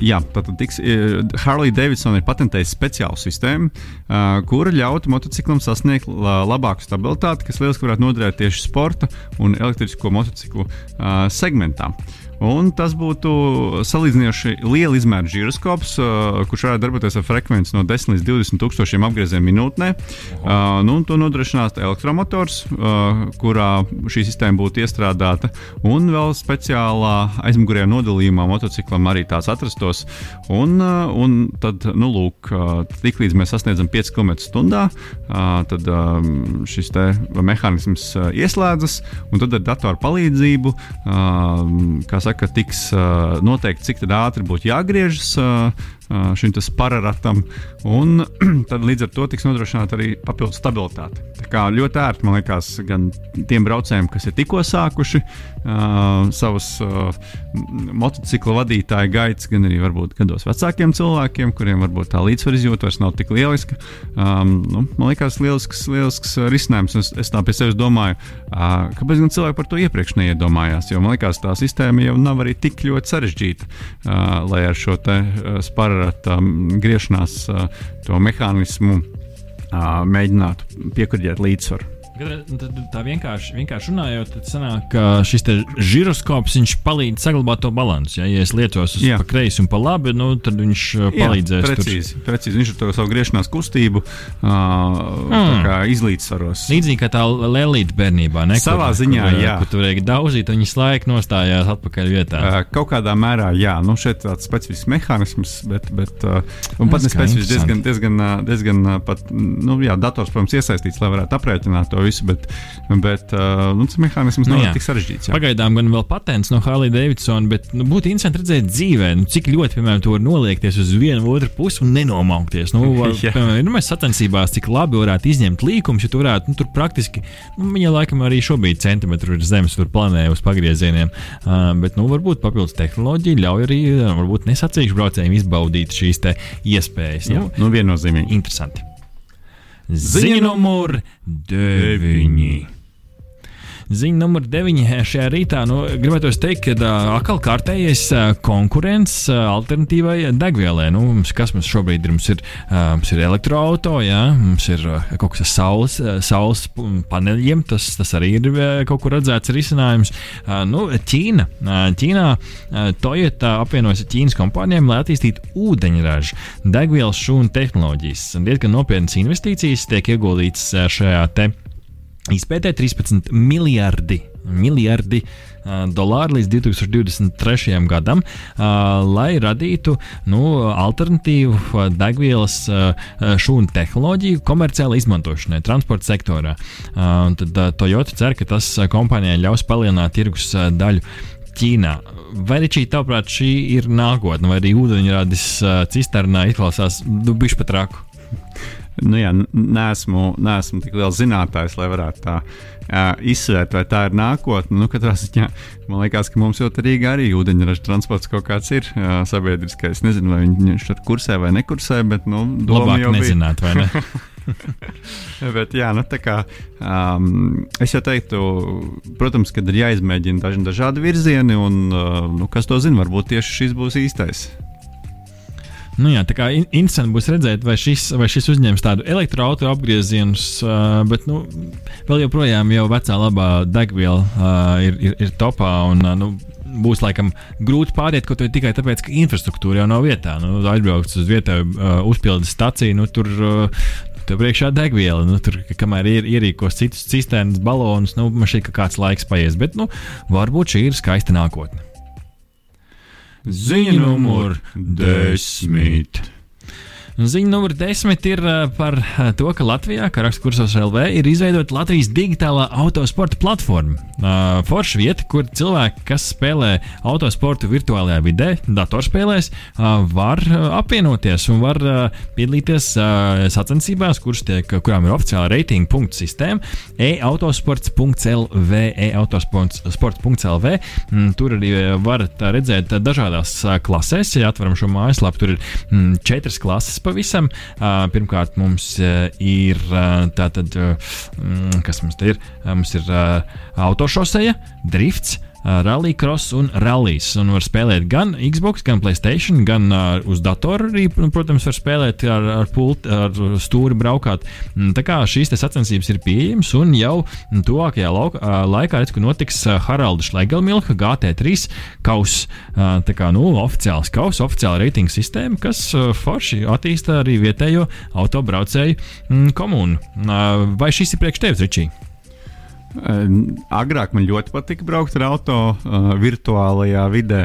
jā, tā tad tiks, uh, Harley Davidson ir patentējis speciālu sistēmu, uh, kura ļautu motociklam sasniegt uh, labāku stabilitāti, kas lieliski varētu noderēt tieši sporta un elektrisko motociklu uh, segmentā. Uh, Un tas būtu salīdzinoši liela izmēra giroskops, uh, kurš varētu darboties ar frekvenci no 10 līdz 20 tūkstošiem apgrieziem minūtē. Uh, nu, to nodrošinās elektromotors, uh, kurā šī sistēma būtu iestrādāta, un vēl speciālā aizmugurējā nodalījumā motociklam arī tāds atrastos. Un, uh, un tad, nu, lūk, uh, tiklīdz mēs sasniedzam 5 km/h, uh, tad um, šis mehānisms uh, ieslēdzas, un tad ar datoru palīdzību, uh, saka, tiks uh, noteikti, cik ātri būtu jāgriežas uh, šim pararatam, un tad līdz ar to tiks nodrošināta arī papildus stabilitāte. Tā kā ļoti ērti, man liekas, gan tiem braucējiem, kas ir tikko sākuši uh, savus uh, motociklu vadītāju gaitas, gan arī varbūt gados vecākiem cilvēkiem, kuriem varbūt tā līdzsvaru izjūta vairs nav tik lieliska. Um, nu, man liekas, lielisks, lielisks risinājums. Es, es tā pie sevis domāju, uh, kāpēc gan cilvēki par to iepriekš neiedomājās, jo man liekas, tā sistēma jau nav arī tik ļoti sarežģīta, uh, lai ar šo te uh, sparu ar um, griešanās uh, to mehānismu uh, mēģinātu piekurģēt līdzsvaru. Tad, tā vienkārši, vienkārši runājot, tad sanāk, ka šis žiroskops palīdz saglabāt to līdzsvaru. Ja? ja es liecos uz pa kreisi un pa labi, nu, tad viņš uh, palīdzēs. Jā, precīzi, tur... precīzi. Viņš ar to savu griešanās kustību uh, mm. izlīdzsvaros. Līdzīgi kā tā lēlīte bērnībā. Ne? Savā kur, ziņā, kur, jā. Kur tur vajag daudzīt, un viņš laika nostājās atpakaļ vietā. Uh, kaut kādā mērā, jā. Nu, šeit tāds specifisks mehānisms, bet, bet uh, pat nespēcīgs diezgan, diezgan, diezgan pat, nu, jā, dators, protams, iesaistīts, lai varētu aprēķināt to visu, bet, bet uh, nu, tas mehānisms nu, nav tik sarežģīts. Jā. Pagaidām gan vēl patents no Harley Davidson, bet nu, būtu interesanti redzēt dzīvē, nu, cik ļoti, piemēram, to var noliekties uz vienu otru pusi un nenomaukties. Nu, piemēram, nu, mēs sacensībās cik labi varētu izņemt līkumus, ja tu varētu nu, tur praktiski, nu, viņa laikam arī šobrīd centimetru ir zemes, tur planē uz pagriezieniem, uh, bet, nu, varbūt papildus tehnoloģija ļauj arī, varbūt nesacīšu braucējiem izbaudīt šīs iespējas. Jā, nu, viennozīmīgi. Interesanti. Ziņa numur 9. Ziņa numur 9 šajā rītā. Nu, gribētu teikt, ka atkal kārtējais konkurence uh, alternatīvai degvielai. Nu, mums, kas mums šobrīd ir? Mums ir, mums ir elektroautorāta, ja? mums ir kaut kas ar saules, saules paneļiem. Tas, tas arī ir kaut kur redzēts risinājums. Nu, Ķīna. Ķīnā Toyota apvienojas ar Ķīnas kompānijām, lai attīstītu ūdeņraža degvielas šūnu tehnoloģijas. Diezgan nopietnas investīcijas tiek ieguldītas šajā te Izpētē 13 miljardi miljardi uh, dolāru līdz 2023. gadam, uh, lai radītu nu, alternatīvu degvielas uh, šūnu tehnoloģiju komerciāli izmantošanai transporta sektorā. Tad Toyota cer, ka tas kompānijai ļaus palielināt tirgus daļu Ķīnā. Vai arī, tavuprāt, šī ir nākotne, vai arī ūdeņradis cisternā izklausās nu, bišķi pat raku? Nu, jā, nesmu, nesmu tik liels zinātājs, lai varētu tā uh, izsvērt, vai tā ir nākotne. Nu, katrā ziņā man liekas, ka mums jau Rīgā arī ūdeņraža transports kaut kāds ir uh, sabiedriskais. Nezinu, vai viņš tur kursē vai nekursē, bet nu, labāk jau nezināt, vai ne? Bet, jā, nu, kā, um, es jau teiktu, protams, ka ir jāizmēģina daži, dažādi virzieni, un uh, nu, kas to zina, varbūt tieši šis būs īstais. Nu jā, tā kā interesanti būs redzēt, vai šis, vai šis uzņems tādu elektroautorātu apgriezienus, uh, bet nu, vēl joprojām jau vecā labā degviela uh, ir, ir, ir topā. Un, uh, nu, Būs laikam grūti pāriet ko tikai tāpēc, ka infrastruktūra jau nav vietā. Nu, aizbraukt uz vietēju uh, uzpildes staciju, nu, tur uh, tev priekšā degviela. Nu, tur, kamēr ir ierīkos citus cisternas, balonus, nu, man šķiet, ka kāds laiks paies. Bet, nu, varbūt šī ir skaista nākotne. Ziņa numur desmit. Ziņa numur desmit ir par to, ka Latvijā, kā raksta kursos LV, ir izveidota Latvijas digitālā autosporta platforma. Uh, Forša vieta, kur cilvēki, kas spēlē autosportu virtuālajā vidē, datorspēlēs, uh, var apvienoties un var uh, piedalīties uh, sacensībās, tiek, kurām ir oficiāla reitinga punktu sistēma, e-autosports.lv, e-autosports.lv. Mm, tur arī varat redzēt dažādās klasēs, ja atveram šo mājaslapu, tur ir mm, četras klases pavisam. Pirmkārt, mums ir tātad, kas mums te ir? Mums ir autošoseja, drifts rallycross un rallies. Un var spēlēt gan Xbox, gan Playstation, gan uh, uz datora arī, protams, var spēlēt ar, ar pulti, ar stūri braukāt. Mm, tā kā šīs sacensības ir pieejamas, un jau tuvākajā lauka, uh, laikā, redz, ka notiks Haralda Šlegelmilka GT3 kaus. Uh, tā kā, nu, oficiāls kaus, oficiāla reitinga sistēma, kas uh, forši attīsta arī vietējo autobraucēju mm, komunu. Uh, vai šis ir priekš tevis, Ričija? Agrāk man ļoti patika braukt ar auto uh, virtuālajā vidē.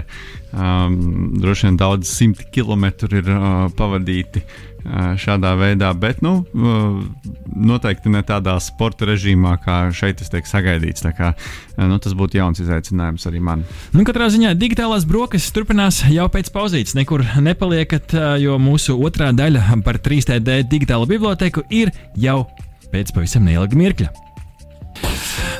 Um, droši vien daudz simti kilometru ir uh, pavadīti uh, šādā veidā, bet nu, uh, noteikti ne tādā sporta režīmā, kā šeit tas tiek sagaidīts. Kā, uh, nu, tas būtu jauns izaicinājums arī man. Nu, katrā ziņā digitālās brokastis turpinās jau pēc pauzītes. Nekur nepaliekat, uh, jo mūsu otrā daļa par 3D digitālo biblioteku ir jau pēc pavisam neilga mirkļa.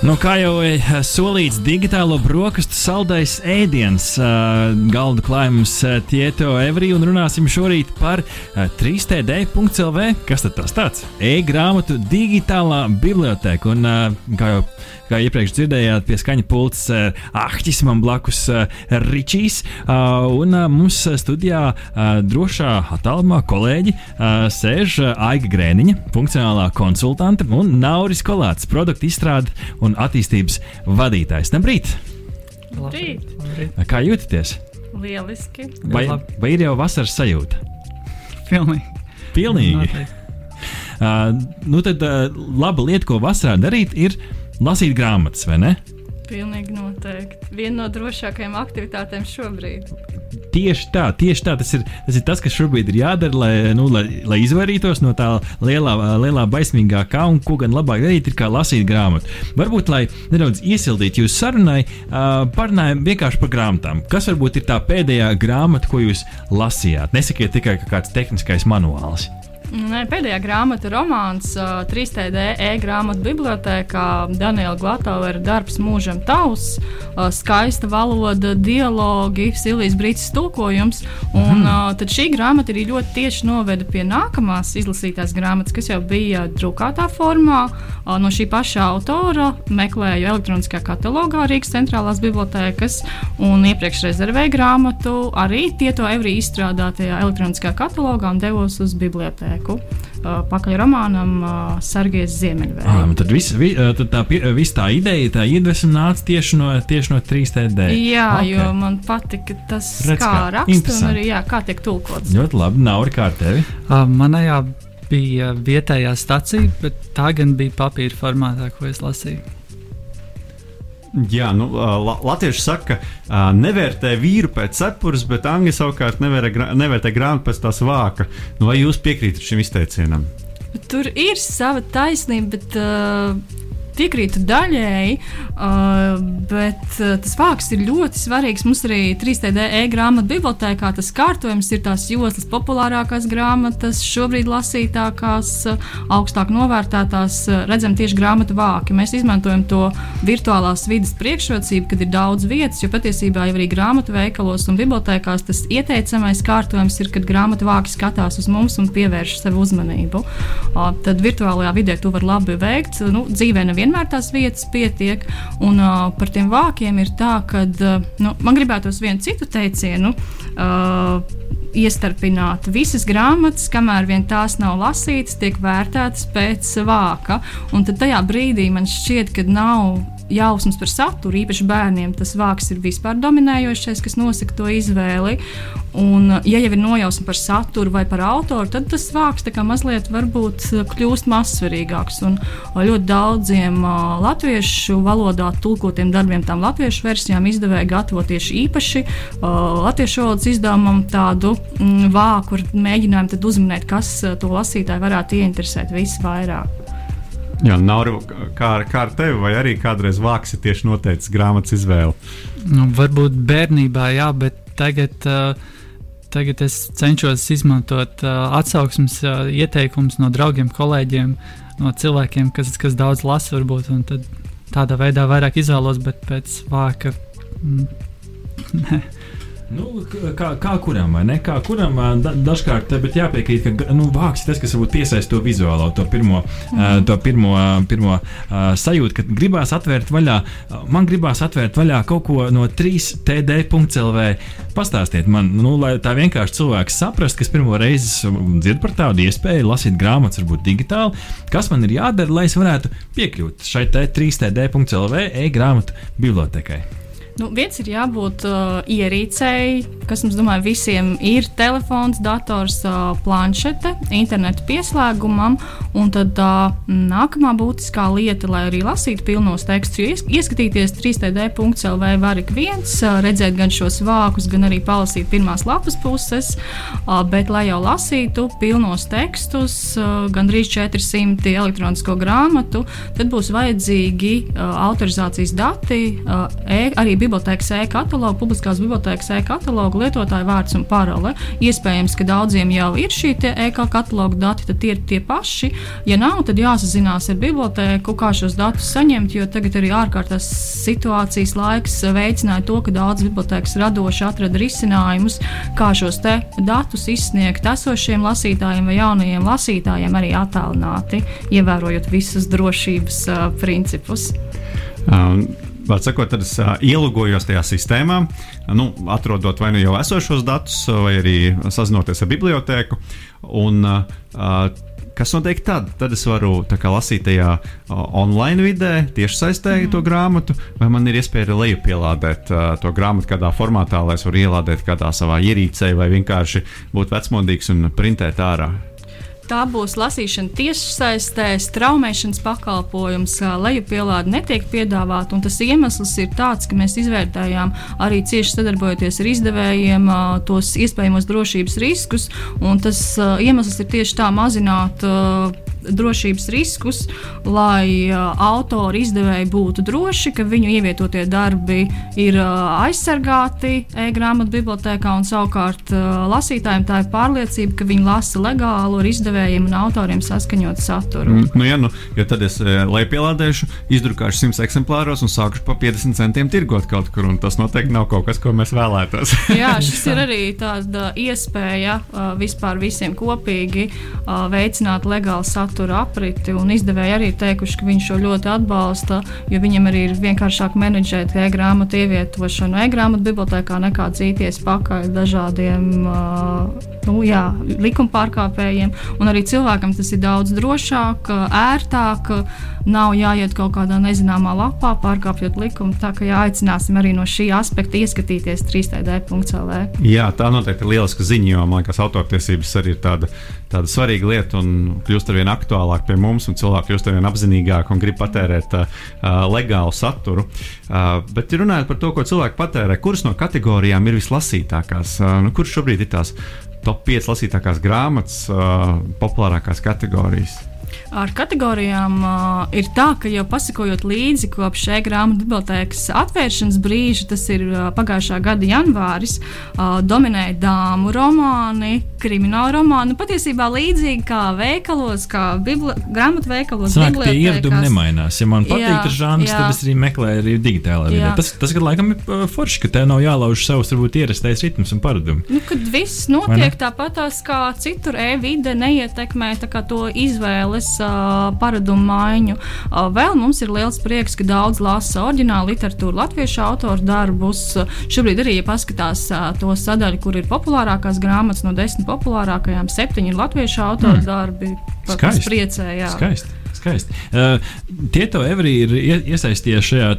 Nu, kā jau e, solīts, digitālo brokastu saldais ēdiens uh, galda klājums uh, Tieto Evri un runāsim šorīt par uh, 3td.lv. Kas tad tas tāds? E-grāmatu digitālā biblioteka. Un, kā jau kā iepriekš dzirdējāt, pie skaņa pults uh, Ahtis, man blakus uh, Ričijs. Uh, un uh, mums studijā uh, drošā attālumā kolēģi uh, sēž uh, Aiga Grēniņa, funkcionālā konsultante un Nauris Kolāts, produktu izstrāde un attīstības vadītājs. Labrīt! Labrīt! Labrīt. Kā jūtaties? Lieliski! Vai, vai ir jau vasaras sajūta? Pilnīgi! Pilnīgi. Uh, nu tad uh, laba lieta, ko vasarā darīt, ir lasīt grāmatas, vai ne? Pilnīgi noteikti. Viena no drošākajām aktivitātēm šobrīd. Tieši tā, tieši tā. Tas ir, tas ir tas, kas šobrīd ir jādara, lai, nu, lai, lai izvairītos no tā lielā, lielā baismīgā kā un ko gan labāk darīt, ir kā lasīt grāmatu. Varbūt, lai nedaudz iesildītu jūsu sarunai, uh, parunājam vienkārši par grāmatām. Kas varbūt ir tā pēdējā grāmata, ko jūs lasījāt? Nesakiet tikai kā kāds tehniskais manuāls. Nē, pēdējā grāmata romāns uh, 3D e-grāmatu bibliotekā Daniela Glatovera darbs mūžam tavs, skaista valoda, dialogi, Silvijas Brīsīs tulkojums. Un, mm. tad šī grāmata arī ļoti tieši noveda pie nākamās izlasītās grāmatas, kas jau bija drukātā formā. No šī paša autora meklēju elektroniskā katalogā Rīgas centrālās bibliotekas un iepriekš rezervēju grāmatu arī Tieto Evrī izstrādātajā elektroniskā katalogā un devos uz bibliotēku laiku. Uh, pakaļ romānam uh, Sergejs Ziemeļvējs. Ah, tad, vis, vi, uh, tad tā, vis tā ideja, tā iedvesma nāca tieši no, tieši no 3D. Jā, okay. jo man patika tas, Redz, kā, kā raksta un arī jā, kā tiek tulkots. Ļoti labi, nav arī kā tevi. Uh, manējā bija vietējā stacija, bet tā gan bija papīra formātā, ko es lasīju. Jā, nu, la, latvieši saka, ka nevērtē vīru pēc cepures, bet angļu savukārt nevērtē, nevērtē grāmatu pēc tās vāka. Nu, vai jūs piekrītat šim izteicienam? Tur ir sava taisnība, bet uh, piekrītu daļēji, uh, bet uh, tas vārks ir ļoti svarīgs. Mums arī 3D e-grāmatu bibliotekā tas kārtojums ir tās joslas populārākās grāmatas, šobrīd lasītākās, uh, augstāk novērtētās, uh, redzam tieši grāmatu vāki. Mēs izmantojam to virtuālās vidas priekšrocību, kad ir daudz vietas, jo patiesībā jau arī grāmatu veikalos un bibliotekās tas ieteicamais kārtojums ir, kad grāmatu vāki skatās uz mums un pievērš sev uzmanību. Uh, tad virtuālajā vidē to var labi veikt. Nu, dzīvē nevienmēr nevienmēr tās vietas pietiek. Un uh, par tiem vākiem ir tā, ka uh, nu, man gribētos vienu citu teicienu. Uh, Iestarpināt visas grāmatas, kamēr vien tās nav lasītas, tiek vērtētas pēc vāka. Un tad tajā brīdī man šķiet, ka nav jausmas par saturu, īpaši bērniem, tas vārks ir vispār dominējošais, kas nosaka to izvēli. Un, ja jau ir nojausma par saturu vai par autoru, tad tas vārks mazliet varbūt kļūst mazsvarīgāks. Un ļoti daudziem latviešu valodā tulkotiem darbiem, tām latviešu versijām izdevēja gatavo tieši īpaši latviešu valodas izdevumam tādu vāku, kur mēģinājumu uzminēt, kas to lasītāju varētu ieinteresēt visvairāk. Jā, Nauru, kā, kā ar tevi, vai arī kādreiz vāks ir tieši noteicis grāmatas izvēle? Nu, varbūt bērnībā, jā, bet tagad, uh, tagad es cenšos izmantot uh, atsauksmes uh, ieteikumus no draugiem, kolēģiem, no cilvēkiem, kas, kas daudz lasa, varbūt, tādā veidā vairāk izvēlos, bet pēc vāka. Mm, Nu, kā, kā kuram, vai ne? Kā kuram da, dažkārt, jāpiekrīt, ka nu, vāks ir tas, kas varbūt piesaista to vizuālo, to pirmo, mm. uh, to pirmo, pirmo uh, sajūtu, kad gribās atvērt vaļā. Man gribās atvērt vaļā kaut ko no 3TD.CLV. Pastāstiet man, nu, lai tā vienkārši cilvēks saprastu, kas pirmo reizi dzird par tādu iespēju lasīt grāmatas, varbūt digitāli, kas man ir jādara, lai es varētu piekļūt šai 3TD.CLV e-grāmatu bibliotekai. Nu, viens ir jābūt uh, ierīcei, kas mums, domāju, visiem ir telefons, dators, uh, planšete, interneta pieslēgumam. Un tad uh, nākamā būtiskā lieta, lai arī lasītu pilnos tekstus, ies, ieskatīties 3D.CLV var ik viens, uh, redzēt gan šos vākus, gan arī palasīt pirmās lapas puses. Uh, bet, lai jau lasītu pilnos tekstus, uh, gandrīz 400 elektronisko grāmatu, tad būs vajadzīgi uh, autorizācijas dati, uh, e, arī bibliotekas e-katalogu, publiskās bibliotekas e-katalogu, lietotāju vārds un parole. Iespējams, ka daudziem jau ir šī e-kataloga dati, tad tie ir tie paši. Ja nav, tad jāsazinās ar bibliotēku, kā šos datus saņemt, jo tagad arī ārkārtās situācijas laiks veicināja to, ka daudz bibliotekas radoši atrada risinājumus, kā šos datus izsniegt esošiem lasītājiem vai jaunajiem lasītājiem arī attālināti, ievērojot visus drošības uh, principus. Um. Vārds sakot, tad es uh, ielūgojos tajā sistēmā, nu, atrodot vai nu jau esošos datus, vai arī sazinoties ar bibliotēku. Un, uh, Kas notiek tad? Tad es varu kā, lasīt tajā online vidē, tieši saistē mm. to grāmatu, vai man ir iespēja lejupielādēt uh, to grāmatu kādā formātā, lai es varu ielādēt kādā savā ierīcē, vai vienkārši būt vecmodīgs un printēt ārā. Tā būs lasīšana tiešsaistē, straumēšanas pakalpojums, lejupielāde netiek piedāvāta. Tas iemesls ir tāds, ka mēs izvērtējām arī cieši sadarbojoties ar izdevējiem tos iespējamos drošības riskus. Tas iemesls ir tieši tā mazināt drošības riskus, lai uh, autori izdevēji būtu droši, ka viņu ievietotie darbi ir uh, aizsargāti e-grāmatu bibliotekā, un savukārt uh, lasītājiem tā ir pārliecība, ka viņi lasa legālu ar izdevējiem un autoriem saskaņot saturu. Mm, nu, ja, nu, ja tad es lejupielādēšu, izdrukāšu 100 eksemplāros un sākušu pa 50 centiem tirgot kaut kur, tas noteikti nav kaut kas, ko mēs vēlētos. Jā, šis ir arī tāda iespēja uh, vispār visiem kopīgi uh, veicināt legālu satura apriti. Izdevēji arī teikuši, ka viņi šo ļoti atbalsta, jo viņiem arī ir vienkāršāk menedžēt e-grāmatu ievietošanu e-grāmatu bibliotekā nekā dzīties pakaļ dažādiem nu, jā, likuma pārkāpējiem. Un arī cilvēkam tas ir daudz drošāk, ērtāk, nav jāiet kaut kādā nezināmā lapā, pārkāpjot likumu. Tā kā jāaicināsim arī no šī aspekta ieskatīties 3D.CLV. Jā, tā noteikti ir lieliska ziņa, jo man liekas, autortiesības arī ir tāda, tāda svarīga lieta un kļūst ar vien aktuālāk pie mums, un cilvēki kļūst ar vien apzinīgāk un grib patērēt uh, legālu saturu. Uh, bet runājot par to, ko cilvēki patērē, kuras no kategorijām ir vislasītākās, uh, nu, kuras šobrīd ir tās top 5 lasītākās grāmatas, uh, populārākās kategorijas? Ar kategorijām uh, ir tā, ka jau pasakojot līdzi kopš šī grāmatu bibliotēkas atvēršanas brīža, tas ir uh, pagājušā gada janvāris, uh, dominēja dāmu romāni, krimināla romāni. Patiesībā līdzīgi kā veikalos, kā grāmatu veikalos. Sanāk, tie ieradumi nemainās. Ja man patīk jā, tas žanrs, jā. tad es arī meklēju arī digitālā vidē. Tas, tas, kad laikam ir uh, forši, ka tev nav jālauž savs, varbūt ierastais ritms un paradumi. Nu, kad viss notiek tāpatās kā citur, e-vide neietekmē to izvēles paradumu maiņu. Vēl mums ir liels prieks, ka daudz lasa oriģinālu literatūru, latviešu autoru darbus. Šobrīd arī, ja paskatās to sadaļu, kur ir populārākās grāmatas no desmit populārākajām, septiņi ir latviešu autoru mm. darbi. Skaisti. Priecē, jā. Skaisti skaisti. Uh, tie to Everī ir iesaistījies šajā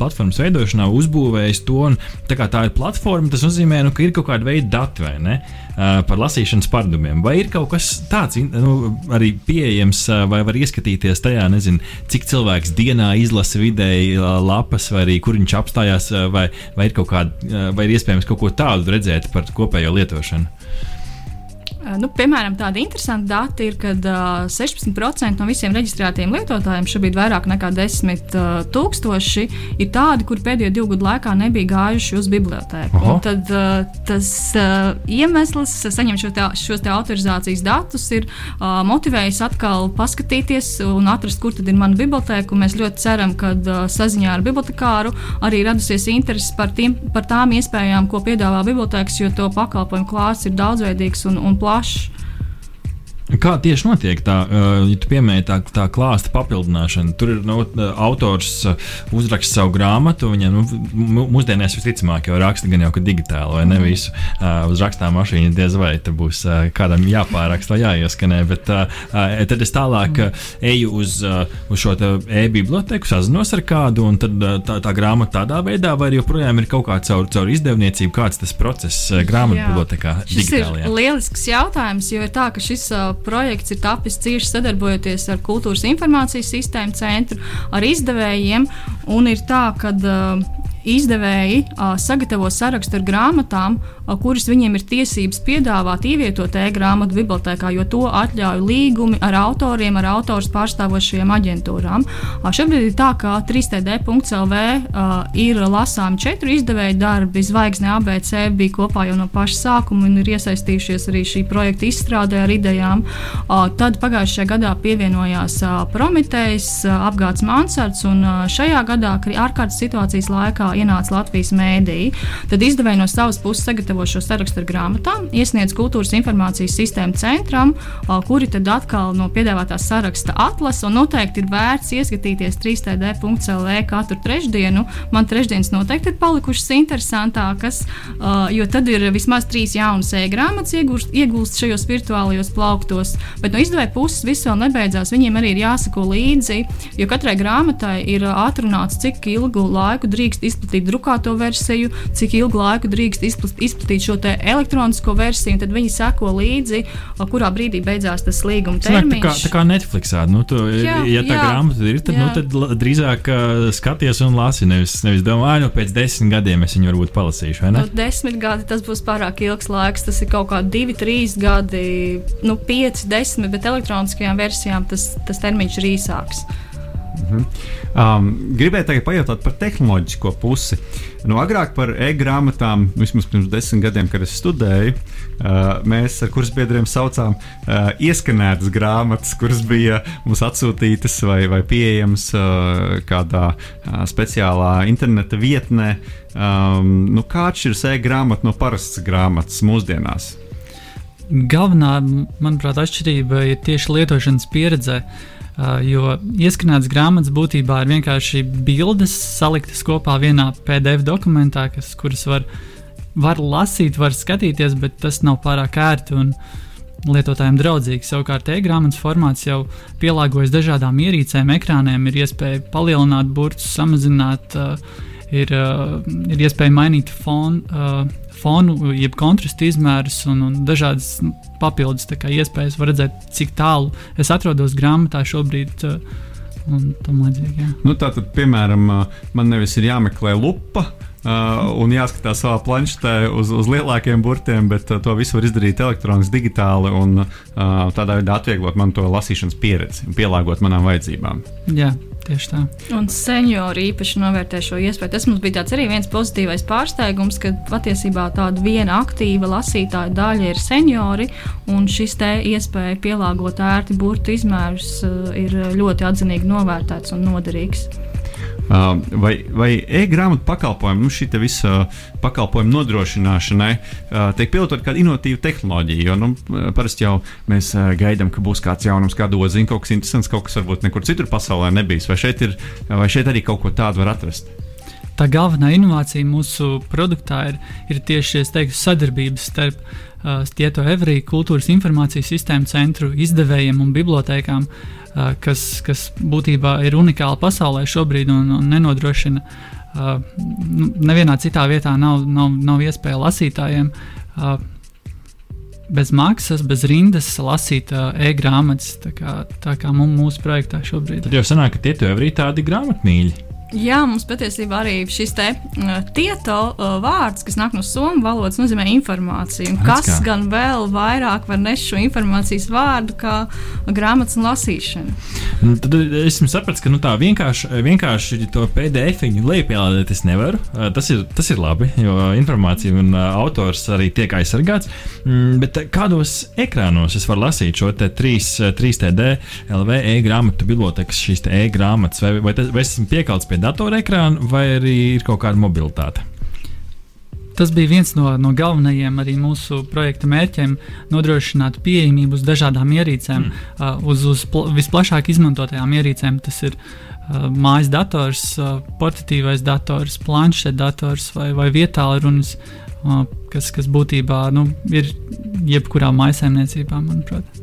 platformas veidošanā, uzbūvējis to. Un, tā kā tā ir platforma, tas nozīmē, nu, ka ir kaut kāda veida dati vai ne? Uh, par lasīšanas paradumiem. Vai ir kaut kas tāds nu, arī pieejams, uh, vai var ieskatīties tajā, nezinu, cik cilvēks dienā izlasa vidēji lapas, vai arī kur viņš apstājās, vai, vai ir kaut kāda, vai ir iespējams kaut ko tādu redzēt par kopējo lietošanu? Eh, nu, piemēram, tādi interesanti dati ir, ka uh, 16% no visiem reģistrētiem lietotājiem, šobrīd vairāk nekā 10 uh, tūkstoši, ir tādi, kuri pēdējo divu gadu laikā nebija gājuši uz bibliotēku. Tad uh, tas uh, iemesls saņemt šo te, šos te autorizācijas datus ir uh, motivējis atkal paskatīties un atrast, kur tad ir mana bibliotēka. Mēs ļoti ceram, ka uh, saziņā ar bibliotekāru arī radusies interesi par, tiem, par tām iespējām, ko piedāvā bibliotēkas, jo to pakalpojumu klāsts ir daudzveidīgs un, un plašs plašs. Kā tieši notiek tā, uh, ja tu piemēri tā, tā klāsta papildināšana? Tur ir no, uh, autors uh, uzraksta savu grāmatu, viņam nu, mūsdienās visticamāk jau raksta gan jau digitāli, vai ne mhm. visu uz rakstām mašīnu. Diez vai tur būs kādam jāpāraksta vai jāieskanē, bet tad es tālāk eju uz, uz šo e-biblioteku, sazinos ar kādu, un tad tā, tā grāmata tādā veidā, vai joprojām ir kaut kā caur, caur izdevniecību, kāds tas process grāmatu bibliotekā. Tas ir lielisks jautājums, jo ir tā, ka šis projekts ir tapis cieši sadarbojoties ar Kultūras informācijas sistēmu centru, ar izdevējiem. Un ir tā, ka uh, izdevēji uh, sagatavo sarakstu ar grāmatām, uh, kuras viņiem ir tiesības piedāvāt, ievietot e-grāmatu bibliotekā, jo to atļauj līgumi ar autoriem, ar autors pārstāvošajām aģentūrām. Uh, šobrīd ir tā, ka 3D.CLV uh, ir lasāmi četru izdevēju darbi. Zvaigzne ABC bija kopā jau no paša sākuma un ir iesaistījušies arī šī projekta izstrādē ar idejām. Tad pagājušajā gadā pievienojās Prometējs, apgādes Mansards un šajā gadā ārkārtas situācijas laikā ienāca Latvijas mēdī. Tad izdevēji no savas puses sagatavo šo sarakstu ar grāmatām, iesniedz Kultūras informācijas sistēmu centram, kuri tad atkal no piedāvātās saraksta atlasa. Noteikti ir vērts ieskatīties 3D.CLV katru trešdienu. Man trešdienas noteikti ir palikušas interesantākas, jo tad ir vismaz trīs jaunas e-grāmatas iegūst šajos virtuālajos plauktos. Bet no izdevēja puses viss vēl nebeidzās. Viņiem arī ir jāsako līdzi, jo katrai grāmatai ir atrunāts, cik ilgu laiku drīkst izplatīt izplatīt drukāto versiju, cik ilgu laiku drīkst izplatīt šo elektronisko versiju, un tad viņi seko līdzi, kurā brīdī beidzās tas līguma termiņš. Tā kā, tā kā Netflixā, nu, tu, jā, ja tā jā, grāmata ir, tad, nu, jā. nu, tad drīzāk uh, skaties un lasi, nevis, nevis domā, nu, pēc desmit gadiem es viņu varbūt palasīšu? Nu, desmit gadi tas būs pārāk ilgs laiks, tas ir kaut kā divi, trīs gadi, nu, pieci, desmit, bet elektroniskajām versijām tas, tas termiņš ir īsāks. Mhm. Um, gribēju tagad pajautāt par tehnoloģisko pusi. Nu, agrāk par e-grāmatām, vismaz pirms desmit gadiem, kad es studēju, uh, mēs ar kursbiedriem saucām uh, ieskanētas grāmatas, kuras bija mums atsūtītas vai, vai pieejamas uh, kādā uh, speciālā interneta vietnē. Um, nu, kā atšķiras e-grāmata no parastas grāmatas mūsdienās? Galvenā, manuprāt, atšķirība ir tieši lietošanas pieredzē. Uh, jo ieskanētas grāmatas būtībā ir vienkārši bildes saliktas kopā vienā PDF dokumentā, kas, kuras var, var lasīt, var skatīties, bet tas nav pārāk ērti un lietotājiem draudzīgi. Savukārt, e-grāmatas formāts jau pielāgojas dažādām ierīcēm, ekrāniem, ir iespēja palielināt burtus, samazināt, uh, ir, uh, ir iespēja mainīt fonu. Uh, fonu, jeb kontrastu izmērus un, un dažādas nu, papildus iespējas. Var redzēt, cik tālu es atrodos grāmatā šobrīd. Uh, un tam līdzīgi. Nu, tā tad, piemēram, man nevis ir jāmeklē lupa. Uh, un jāskatās savā planšetē uz, uz lielākiem burtiem, bet uh, to visu var izdarīt elektroniski, digitāli un uh, tādā veidā atvieglot man to lasīšanas pieredzi un pielāgot manām vajadzībām. Jā, Tieši tā. Un seniori īpaši novērtē šo iespēju. Tas mums bija arī viens pozitīvs pārsteigums, ka patiesībā tāda viena aktīva lasītāja daļa ir seniori, un šis te iespēja pielāgot ērti burtu izmērus uh, ir ļoti atzinīgi novērtēts un noderīgs. Uh, vai, vai e-grāmatu pakalpojumu, nu, šī visa pakalpojuma nodrošināšanai uh, tiek pielitot kāda inovatīva tehnoloģija. Jo nu, parasti jau mēs uh, gaidām, ka būs kāds jaunums, kāda odziņa, kaut kas interesants, kaut kas varbūt nekur citur pasaulē nebijis. Vai šeit, ir, vai šeit arī kaut ko tādu var atrast? Tā galvenā inovācija mūsu produktā ir, ir tieši teiktu, sadarbības starp uh, Stieto Evriju kultūras informācijas sistēmu centru izdevējiem un bibliotekām. Uh, kas, kas būtībā ir unikāla pasaulē šobrīd un, un nenodrošina. Uh, nevienā citā vietā nav, nav, nav iespēja lasītājiem uh, bez maksas, bez rindas lasīt uh, e-grāmatas. Tā kā, tā kā mums, mūsu projektā šobrīd. Tad jau sanāk, ka tie tev ir tādi grāmatmīļi. Jā, mums patiesībā arī šis te uh, tieto uh, vārds, kas nāk no somu valodas, nozīmē informāciju. Kas kā. gan vēl vairāk var nest šo informācijas vārdu kā grāmatas un lasīšana? Nu, tad es sapratu, ka nu, tā vienkārši, vienkārši to PDF lejupielādēt es nevaru. Uh, tas ir, tas ir labi, jo informācija un autors arī tiek aizsargāts. Mm, bet kādos ekrānos es varu lasīt šo 3, 3D LV e-grāmatu bibliotekas, šīs e-grāmatas, vai, vai, tas, vai esmu piekalts pie datora ekrāna, vai arī ir kaut kāda mobilitāte? Tas bija viens no, no galvenajiem arī mūsu projekta mērķiem - nodrošināt pieejamību uz dažādām ierīcēm, mm. uh, uz, uz pl visplašāk izmantotajām ierīcēm. Tas ir uh, mājas dators, uh, portatīvais dators, planšetdators vai, vai vietālurunis, uh, kas, kas būtībā nu, ir jebkurā maisaimniecībā, manuprāt.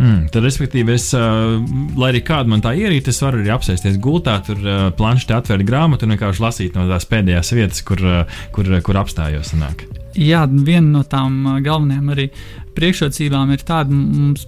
Mm, tad, respektīvi, es, lai arī kāda man tā ierīta, es varu arī apsēsties gultā, tur planšetē atvērt grāmatu un vienkārši lasīt no tās pēdējās vietas, kur, kur, kur apstājos. Sanāk. Jā, viena no tām galvenajām arī priekšrocībām ir tāda, mums,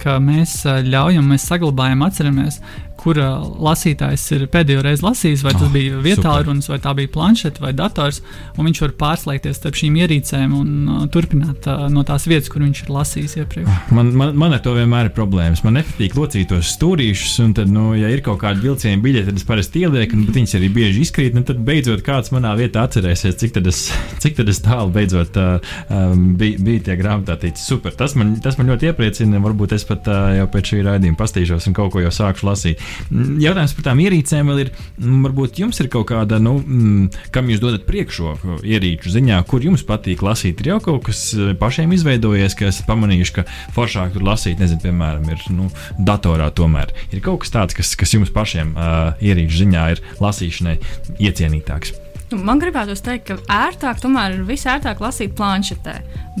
ka mēs ļaujam, mēs saglabājam, atceramies, kur lasītājs ir pēdējo reizi lasījis, vai tas oh, bija vietā runas, vai tā bija planšeta vai dators, un viņš var pārslēgties starp šīm ierīcēm un uh, turpināt uh, no tās vietas, kur viņš ir lasījis iepriekš. Man, man, man ar to vienmēr ir problēmas. Man nepatīk locīt tos stūrīšus, un tad, nu, ja ir kaut kāda vilciena biļete, tad es parasti ielieku, un viņas arī bieži izkrīt. Nu, tad beidzot kāds manā vietā atcerēsies, cik tad es, cik tad es tālu beidzot uh, um, bija, bija tie grāmatā. Super, tas man, tas man ļoti iepriecina. Varbūt es pat uh, jau pēc šī raidījuma pastīšos un kaut ko jau sākšu lasīt. Mm, jautājums par tām ierīcēm vēl ir, mm, varbūt jums ir kaut kāda, nu, mm, kam jūs dodat priekšroku ierīču ziņā, kur jums patīk lasīt. Ir jau kaut kas eh, pašiem izveidojies, ka esat pamanījuši, ka foršāk tur lasīt, nezinu, piemēram, ir nu, datorā tomēr. Ir kaut kas tāds, kas, kas jums pašiem uh, ierīču ziņā ir lasīšanai iecienītāks. Nu, man gribētu teikt, ka ērtāk tomēr ir visērtāk lasīt planšetē.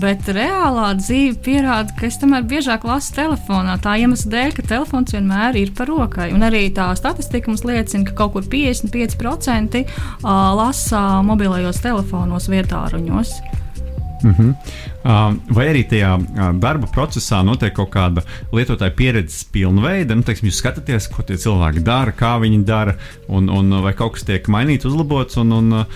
Bet reālā dzīve pierāda, ka es tomēr biežāk lasu telefonā. Tā iemesla dēļ, ka telefons vienmēr ir par rokai. Un arī tā statistika mums liecina, ka kaut kur 55% lasa mobilajos telefonos vietā ruņos. Mm -hmm. uh, vai arī tajā uh, darba procesā notiek kaut kāda lietotāja pieredzes pilnveida? Nu, teiksim, jūs skatāties, ko tie cilvēki dara, kā viņi dara, un, un vai kaut kas tiek mainīts, uzlabots, un, un uh,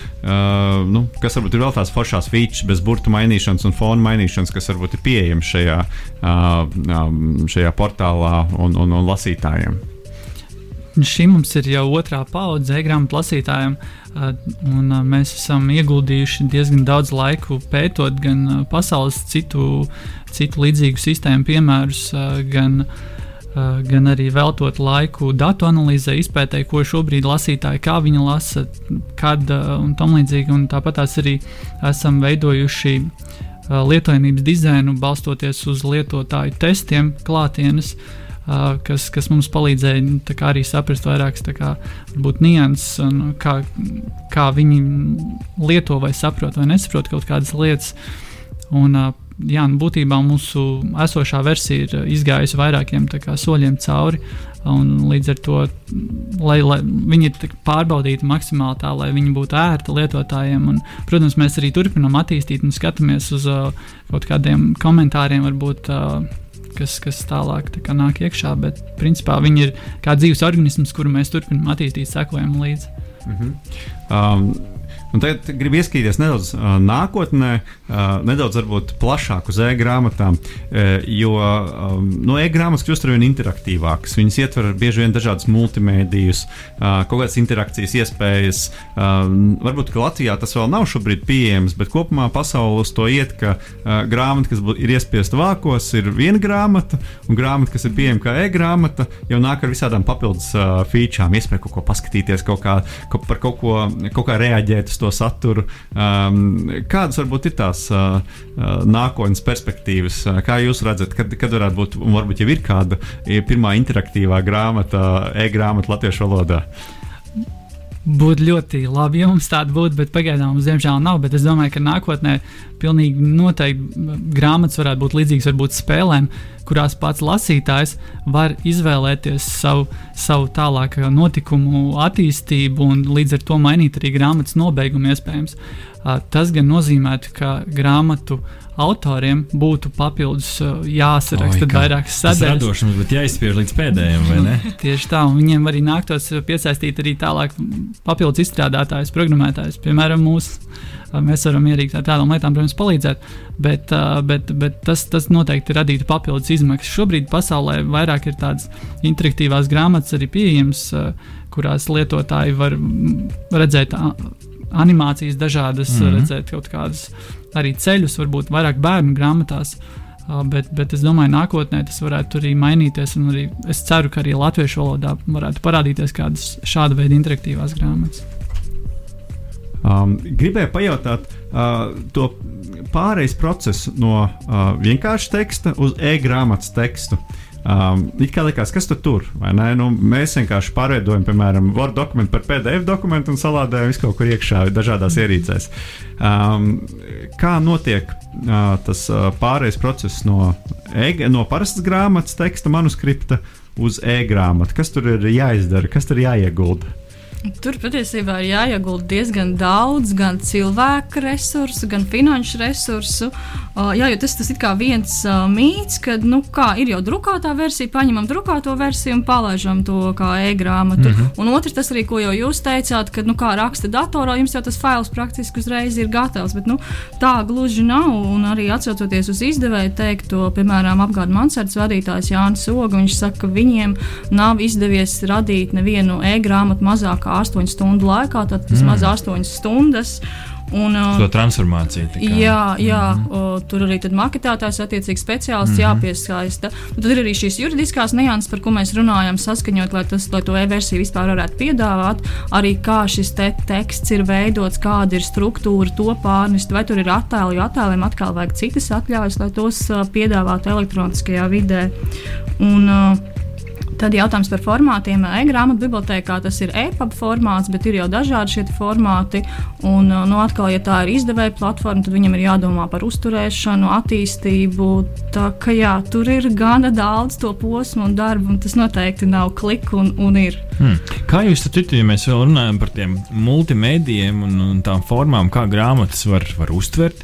nu, kas varbūt ir vēl tās foršās features bez burtu mainīšanas un fona mainīšanas, kas varbūt ir pieejams šajā, uh, šajā portālā un, un, un lasītājiem. Šī mums ir jau otrā paudze e-grāmatu lasītājiem. Uh, Un mēs esam ieguldījuši diezgan daudz laiku pētot gan pasaules citu, citu līdzīgu sistēmu piemērus, gan, gan arī veltot laiku datu analīzē, izpētē, ko šobrīd lasītāji, kā viņi lasa, kad un tam līdzīgi. Un tāpat arī esam veidojuši lietojamības dizainu balstoties uz lietotāju testiem klātienes. uh, kas, kas mums palīdzēja nu, arī saprast vairākas nianses, un kā, kā viņi lieto vai saprot vai nesaprot kaut kādas lietas. Un, jā, nu, būtībā mūsu esošā versija ir izgājusi vairākiem kā, soļiem cauri. Līdz ar to, lai, lai viņi ir pārbaudīti maksimāli tā, lai viņi būtu ērti lietotājiem. Un, protams, mēs arī turpinām attīstīt un skatāmies uz uh, kaut kādiem komentāriem, varbūt, uh, kas, kas tālāk tā nāk iekšā. Bet, principā, viņi ir kā dzīves organisms, kuru mēs turpinām attīstīt, sekojam līdzi. Mm -hmm. um, Un tagad gribu ieskatīties nedaudz uh, nākotnē, uh, nedaudz varbūt plašāk uz e-grāmatām, uh, jo um, no e-grāmatas kļūst ar vien interaktīvākas. Viņas ietver bieži vien dažādas multimēdijas, uh, kaut kādas interakcijas iespējas. Uh, varbūt Latvijā tas vēl nav šobrīd pieejams, bet kopumā pasaulē uz to iet, ka uh, grāmata, kas ir iespiesta vākos, ir viena grāmata, un grāmata, kas ir pieejama kā e-grāmata, jau nāk ar visādām papildus uh, featurām, iespēju kaut ko paskatīties, kaut kā, kaut, par kaut ko kaut kā reaģēt uz to saturu. Um, kādas varbūt ir tās uh, uh, nākotnes perspektīvas? Uh, kā jūs redzat, kad, kad varētu būt, un varbūt jau ir kāda pirmā interaktīvā grāmata, e-grāmata latviešu valodā? Būtu ļoti labi, ja mums tāda būtu, bet pagaidām mums diemžēl nav. Bet es domāju, ka nākotnē pilnīgi noteikti grāmatas varētu būt līdzīgas varbūt spēlēm, kurās pats lasītājs var izvēlēties savu, savu tālāko notikumu attīstību un līdz ar to mainīt arī grāmatas nobeigumu iespējams. Tas gan nozīmētu, ka grāmatu autoriem būtu papildus jāsaraksta Oi, vairākas sadaļas. Tas radošums, bet jāizspiež līdz pēdējiem, vai ne? Tieši tā, un viņiem arī nāktos piesaistīt arī tālāk papildus izstrādātājus, programmētājus, piemēram, mūsu. Mēs varam ierīkt ar tādām lietām, protams, palīdzēt, bet, bet, bet tas, tas noteikti radītu papildus izmaksas. Šobrīd pasaulē vairāk ir tādas interaktīvās grāmatas arī pieejamas, kurās lietotāji var redzēt animācijas dažādas, mm -hmm. redzēt kaut kādas arī ceļus, varbūt vairāk bērnu grāmatās. Bet, bet es domāju, nākotnē tas varētu arī mainīties. Arī es ceru, ka arī latviešu valodā varētu parādīties kādas šāda veida interaktīvās grāmatas. Um, gribēju pajautāt uh, to pārejas procesu no uh, vienkārša teksta uz e-grāmatas tekstu. Uh, Um, it kā likās, kas tur ir. Nu, mēs vienkārši pārveidojam, piemēram, Word dokumentu par PDF dokumentu un salādējam visu kaut kur iekšā, dažādās ierīcēs. Um, kā notiek uh, tas uh, pārējais process no, e no parastas grāmatas, teksta, manuskripta uz e-grāmatu? Kas tur ir jāizdara, kas tur jāiegulda? Tur patiesībā ir jāiegulda diezgan daudz gan cilvēku resursu, gan finanšu resursu. Uh, jā, jo tas, tas ir kā viens uh, mīts, ka nu, ir jau drukātā versija, paņemam drukāto versiju un palaižam to kā e-grāmatu. Mm -hmm. Un otrs, tas arī, ko jau jūs teicāt, ka nu, kā raksta datorā, jums jau tas fails praktiski uzreiz ir gatavs. Bet nu, tā gluži nav. Un arī atcaucoties uz izdevēju teikto, piemēram, apgādes mansardas vadītājs Jānis Oga, viņš saka, ka viņiem nav izdevies radīt nevienu e-grāmatu mazākā kā 8 stundu laikā, tad vismaz mm. 8 stundas. Un, uh, to transformāciju. Jā, jā mm -hmm. tur arī maketētājs, attiecīgi speciālists mm -hmm. jāpiesaista. Un tad ir arī šīs juridiskās nianses, par ko mēs runājam, saskaņot, lai, tas, lai to e-versiju vispār varētu piedāvāt. Arī kā šis te teksts ir veidots, kāda ir struktūra, to pārnest, vai tur ir attēli, jo attēliem atkal vajag citas atļaujas, lai tos uh, piedāvātu elektroniskajā vidē. Un, uh, Tad jautājums par formātiem. E-grāmatu bibliotekā tas ir e-pub formāts, bet ir jau dažādi šie formāti. Un, nu, atkal, ja tā ir izdevēja platforma, tad viņam ir jādomā par uzturēšanu, attīstību. Tā kā jā, tur ir gana daudz to posmu un darbu, un tas noteikti nav klik un, un ir. Hmm. Kā jūs saprotat, ja mēs runājam par tiem multimedijiem un, un tām formām, kā grāmatas var, var uztvert?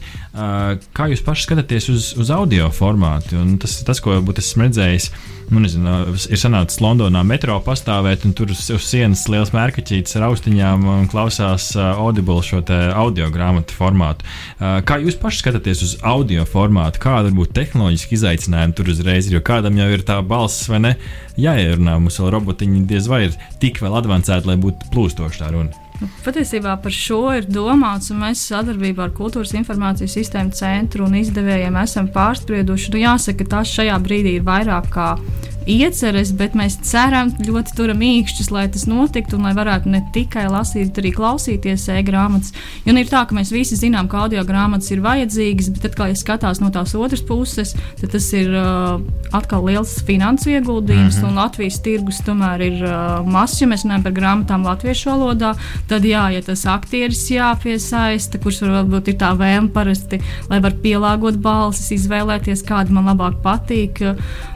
Kā jūs paši skatāties uz, uz audio formātu? Un tas tas, ko esmu redzējis. Nu, nezinu, ir sanācis Londonā metro pastāvēt, un tur uz, uz sienas liels mērķītis ar austiņām un klausās uh, Audible šo audio grāmatu formātu. Uh, kā jūs paši skatāties uz audio formātu? Kāda varbūt tehnoloģiski izaicinājumi tur uzreiz? Jo kādam jau ir tā balss, vai ne? Jāierunā mums vēl robotiņi diez vai ir tik vēl advancēti, lai būtu plūstoša tā runa. Nu, patiesībā par šo ir domāts, un mēs sadarbībā ar Kultūras informācijas sistēmu centru un izdevējiem esam pārsprieduši. Nu, jāsaka, tas šajā brīdī ir vairāk kā ieceres, bet mēs ceram, ļoti turam īkšķus, lai tas notiktu un lai varētu ne tikai lasīt, bet arī klausīties e-grāmatas. Jo nu, ir tā, ka mēs visi zinām, ka audio grāmatas ir vajadzīgas, bet tad, kad ja skatās no tās otras puses, tad tas ir uh, atkal liels finansu ieguldījums, mm -hmm. un Latvijas tirgus tomēr ir uh, mazs, ja mēs runājam par grāmatām latviešu valodā. Tad, jā, ja tas aktieris jāpiesaista, kurš varbūt ir tā vēlme parasti, lai var pielāgot balsis, izvēlēties, kāda man labāk patīk.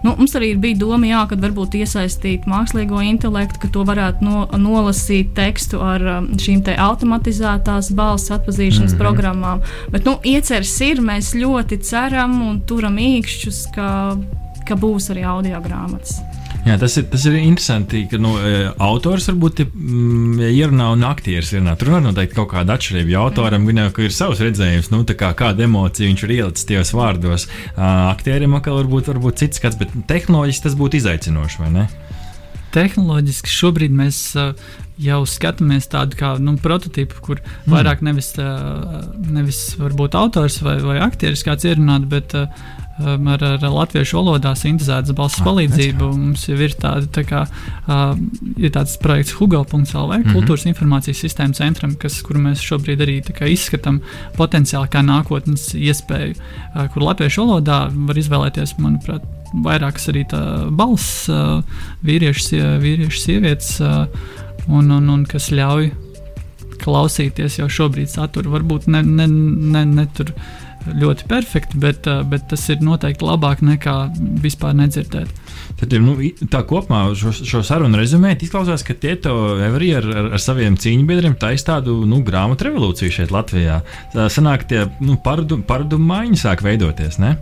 Nu, mums arī bija doma, jā, kad varbūt iesaistīt mākslīgo intelektu, ka to varētu no, nolasīt tekstu ar um, šīm automatizētās balss atpazīšanas mm -hmm. programmām. Bet nu, ieceres ir, mēs ļoti ceram un turam īkšķus, ka, ka būs arī audio grāmatas. Jā, tas ir, tas ir interesanti, ka nu, e, autors varbūt mm, ierunā un aktieris ierunā. Tur var noteikti kaut kāda atšķirība. Jo autoram mm. viņam ir savs redzējums, nu, kā, kāda emocija viņš ir ielicis tajos vārdos. Aktierim atkal varbūt, varbūt cits skats, bet tehnoloģiski tas būtu izaicinoši, vai ne? Tehnoloģiski šobrīd mēs uh, jau skatāmies tādu kā nu, prototypu, kur mm. vairāk nevis, uh, nevis varbūt autors vai, vai aktieris kāds ierunāt, bet uh, um, ar, ar latviešu valodā sintēzētas balss ah, palīdzību. Mums jau ir, tāda, tā kā, uh, ir tāds projekts Hugo.lv, mm -hmm. kultūras informācijas sistēmas centram, kas, kuru mēs šobrīd arī izskatām potenciāli kā nākotnes iespēju, uh, kur latviešu valodā var izvēlēties, manuprāt, vairākas arī balss, uh, vīriešu, vīriešu sievietes, uh, un, un, un kas ļauj klausīties jau šobrīd saturu. Varbūt ne, ne, ne, ne tur ļoti perfekti, bet, eh, bet tas ir noteikti labāk nekā vispār nedzirdēt. Tad, nu, tā kopumā šo, šo sarunu rezumēt, izklausās, ka tie to arī ar, ar, ar saviem cīņu biedriem taisa tādu nu, grāmatu revolūciju šeit Latvijā. Sanāk, tie nu, paradumu paradu maiņi sāk veidoties. Ne?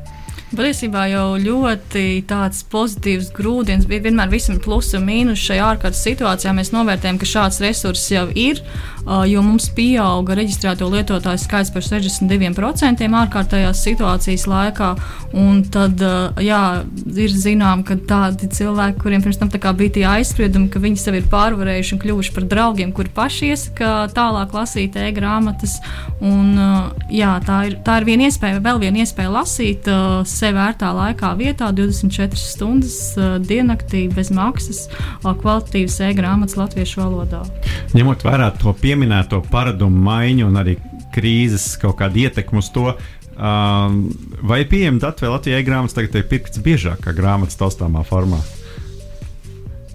Patiesībā jau ļoti tāds pozitīvs grūdienis bija vienmēr visam plusi un mīnus šajā ārkārtas situācijā. Mēs novērtējam, ka šāds resurss jau ir, jo mums pieauga reģistrēto lietotāju skaits par 62% ārkārtējās situācijas laikā. Tad jā, ir zinām, ka tādi cilvēki, kuriem pirms tam bija tie aizspriedumi, ka viņi sevi ir pārvarējuši un kļuvuši par draugiem, kuri paši iesaka tālāk lasīt e-grāmatas. Un, jā, tā, ir, tā ir viena iespēja, vēl viena iespēja lasīt sev vērtā laikā, vietā, 24 stundas diennaktī bez maksas, kvalitatīvas e-grāmatas latviešu valodā. Ņemot vērā to pieminēto paradumu maiņu un arī krīzes kaut kādu ietekmi uz to, uh, vai pieejami dati vai Latvijas e-grāmatas tagad ir pirkts biežāk kā grāmatas taustāmā formā?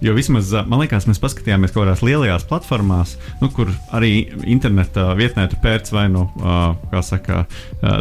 Jo vismaz man liekas, mēs paskatījāmies kaut kādās lielajās platformās, nu, kur arī interneta vietnē tu pērc vai nu, kā saka,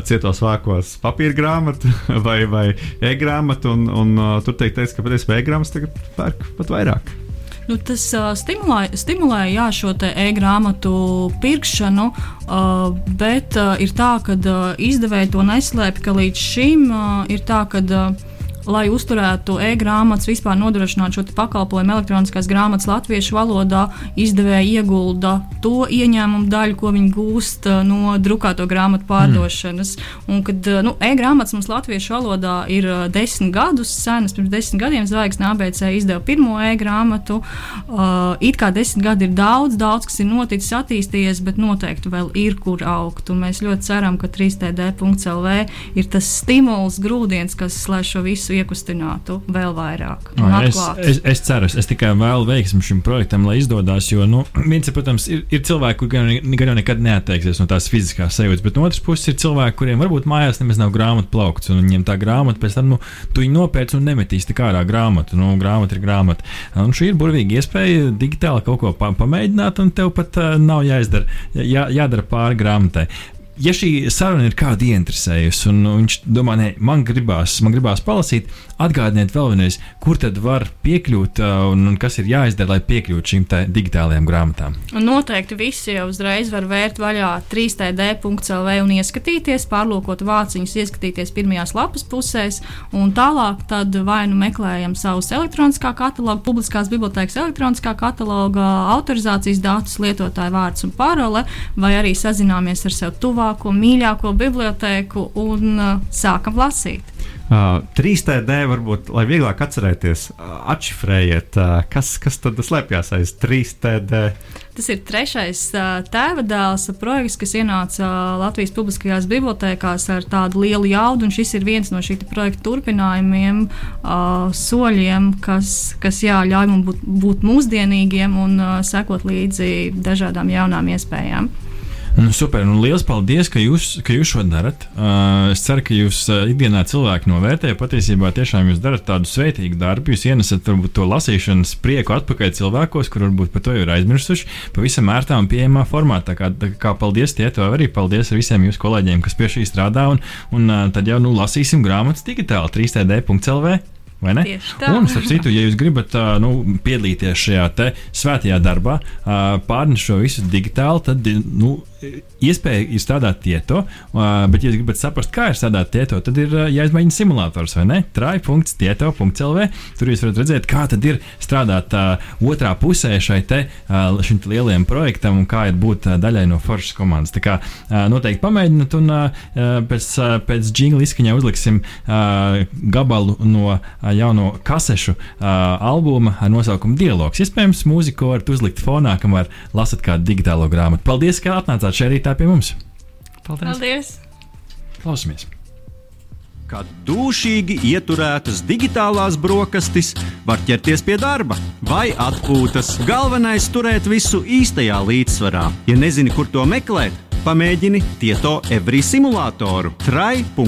cietos vākos papīra grāmatu vai, vai e-grāmatu, un, un tur teikt, ka patiesībā e-grāmatas tagad pērk pat vairāk. Nu, tas uh, stimulē, stimulē jā, šo e-grāmatu pirkšanu, uh, bet uh, ir tā, ka uh, izdevēji to neslēpj, ka līdz šim uh, ir tā, ka. Uh, lai uzturētu e-grāmatas, vispār nodrošinātu šo pakalpojumu elektroniskās grāmatas latviešu valodā, izdevēja iegulda to ieņēmumu daļu, ko viņi gūst uh, no drukāto grāmatu pārdošanas. Mm. Un, kad uh, nu, e-grāmatas mums latviešu valodā ir uh, desmit gadus senas, pirms desmit gadiem Zvaigznes ABC izdeva pirmo e-grāmatu. Uh, it kā desmit gadi ir daudz, daudz kas ir noticis, attīstījies, bet noteikti vēl ir kur augt. Un mēs ļoti ceram, ka 3td.lv ir tas stimuls, grūdienis, kas lai šo visu iekustinātu vēl vairāk. No, es, es, es ceru, es tikai vēlu veiksmu šim projektam, lai izdodas. Jo, nu, viens, protams, ir, ir cilvēki, kuriem gan jau nekad neatteiksies no tās fiziskās sajūtas, bet no otras puses ir cilvēki, kuriem varbūt mājās nemaz nav grāmatu plaukts, un viņiem tā grāmata pēc tam, nu, tu viņu nopērci un nemetīs tik ārā grāmatu. Nu, grāmata ir grāmata. Un šī ir burvīga iespēja digitāli kaut ko pa pamēģināt, un tev pat uh, nav jāizdara, jā, jādara pāri grāmatai ja šī saruna ir kādu ieinteresējusi, un viņš domā, nē, man gribās, man gribās palasīt, atgādiniet vēl vienreiz, kur tad var piekļūt un, un kas ir jāizdara, lai piekļūtu šīm digitālajām grāmatām. Un noteikti visi jau uzreiz var vērt vaļā 3D.CLV un ieskatīties, pārlūkot vāciņus, ieskatīties pirmajās lapas pusēs, un tālāk vai nu meklējam savus elektroniskā kataloga, publiskās bibliotekas elektroniskā kataloga, autorizācijas datus, lietotāju vārds un parole, vai arī sazināmies ar sev tuvāk tuvāko, mīļāko bibliotēku un uh, sākam lasīt. Uh, 3D varbūt, lai vieglāk atcerēties, uh, atšifrējiet, uh, kas, kas tad slēpjas aiz 3D. Tas ir trešais uh, tēva dēls projekts, kas ienāca uh, Latvijas publiskajās bibliotekās ar tādu lielu jaudu. Šis ir viens no šī projekta turpinājumiem, uh, soļiem, kas, kas jā, ļauj mums būt, būt mūsdienīgiem un uh, sekot līdzi dažādām jaunām iespējām. Nu, super, un liels paldies, ka jūs, ka jūs šo darat. Uh, es ceru, ka jūs uh, ikdienā cilvēki novērtē. Patiesībā tiešām jūs darat tādu sveitīgu darbu. Jūs ienesat varbūt, to lasīšanas prieku atpakaļ cilvēkos, kur varbūt par to jau ir aizmirsuši, pavisam ērtā un pieejamā formātā. Kā, kā paldies tie, to arī paldies visiem jūsu kolēģiem, kas pie šī strādā. Un, un uh, tad jau nu, lasīsim grāmatas digitāli 3D.CLV. Un, starp citu, ja jūs gribat uh, nu, piedalīties šajā svētajā darbā, uh, pārnest šo visu digitāli, tad nu, iespēja ir strādāt tieto, bet, ja gribat saprast, kā ir strādāt tieto, tad ir jāizmēģina simulators vai ne? Trai.tieto.clv. Tur jūs varat redzēt, kā tad ir strādāt uh, otrā pusē šai te, uh, šim lielajam projektam un kā ir būt uh, daļai no foršas komandas. Tā kā uh, noteikti pamēģiniet, un uh, pēc, uh, pēc jingla izskaņā uzliksim uh, gabalu no uh, jauno kasešu uh, albuma ar nosaukumu Dialogs. Iespējams, mūziku varat uzlikt fonā, kamēr lasat kādu digitālo grāmatu. Paldies, ka atnācāt! Atnācāt šeit rītā pie mums. Paldies! Paldies. Klausamies! Kad dušīgi ieturētas digitālās brokastis, var ķerties pie darba vai atpūtas. Galvenais - turēt visu īstajā līdzsvarā. Ja nezini, kur to meklēt, pamēģini Tieto Every simulātoru. trai.tieto.lv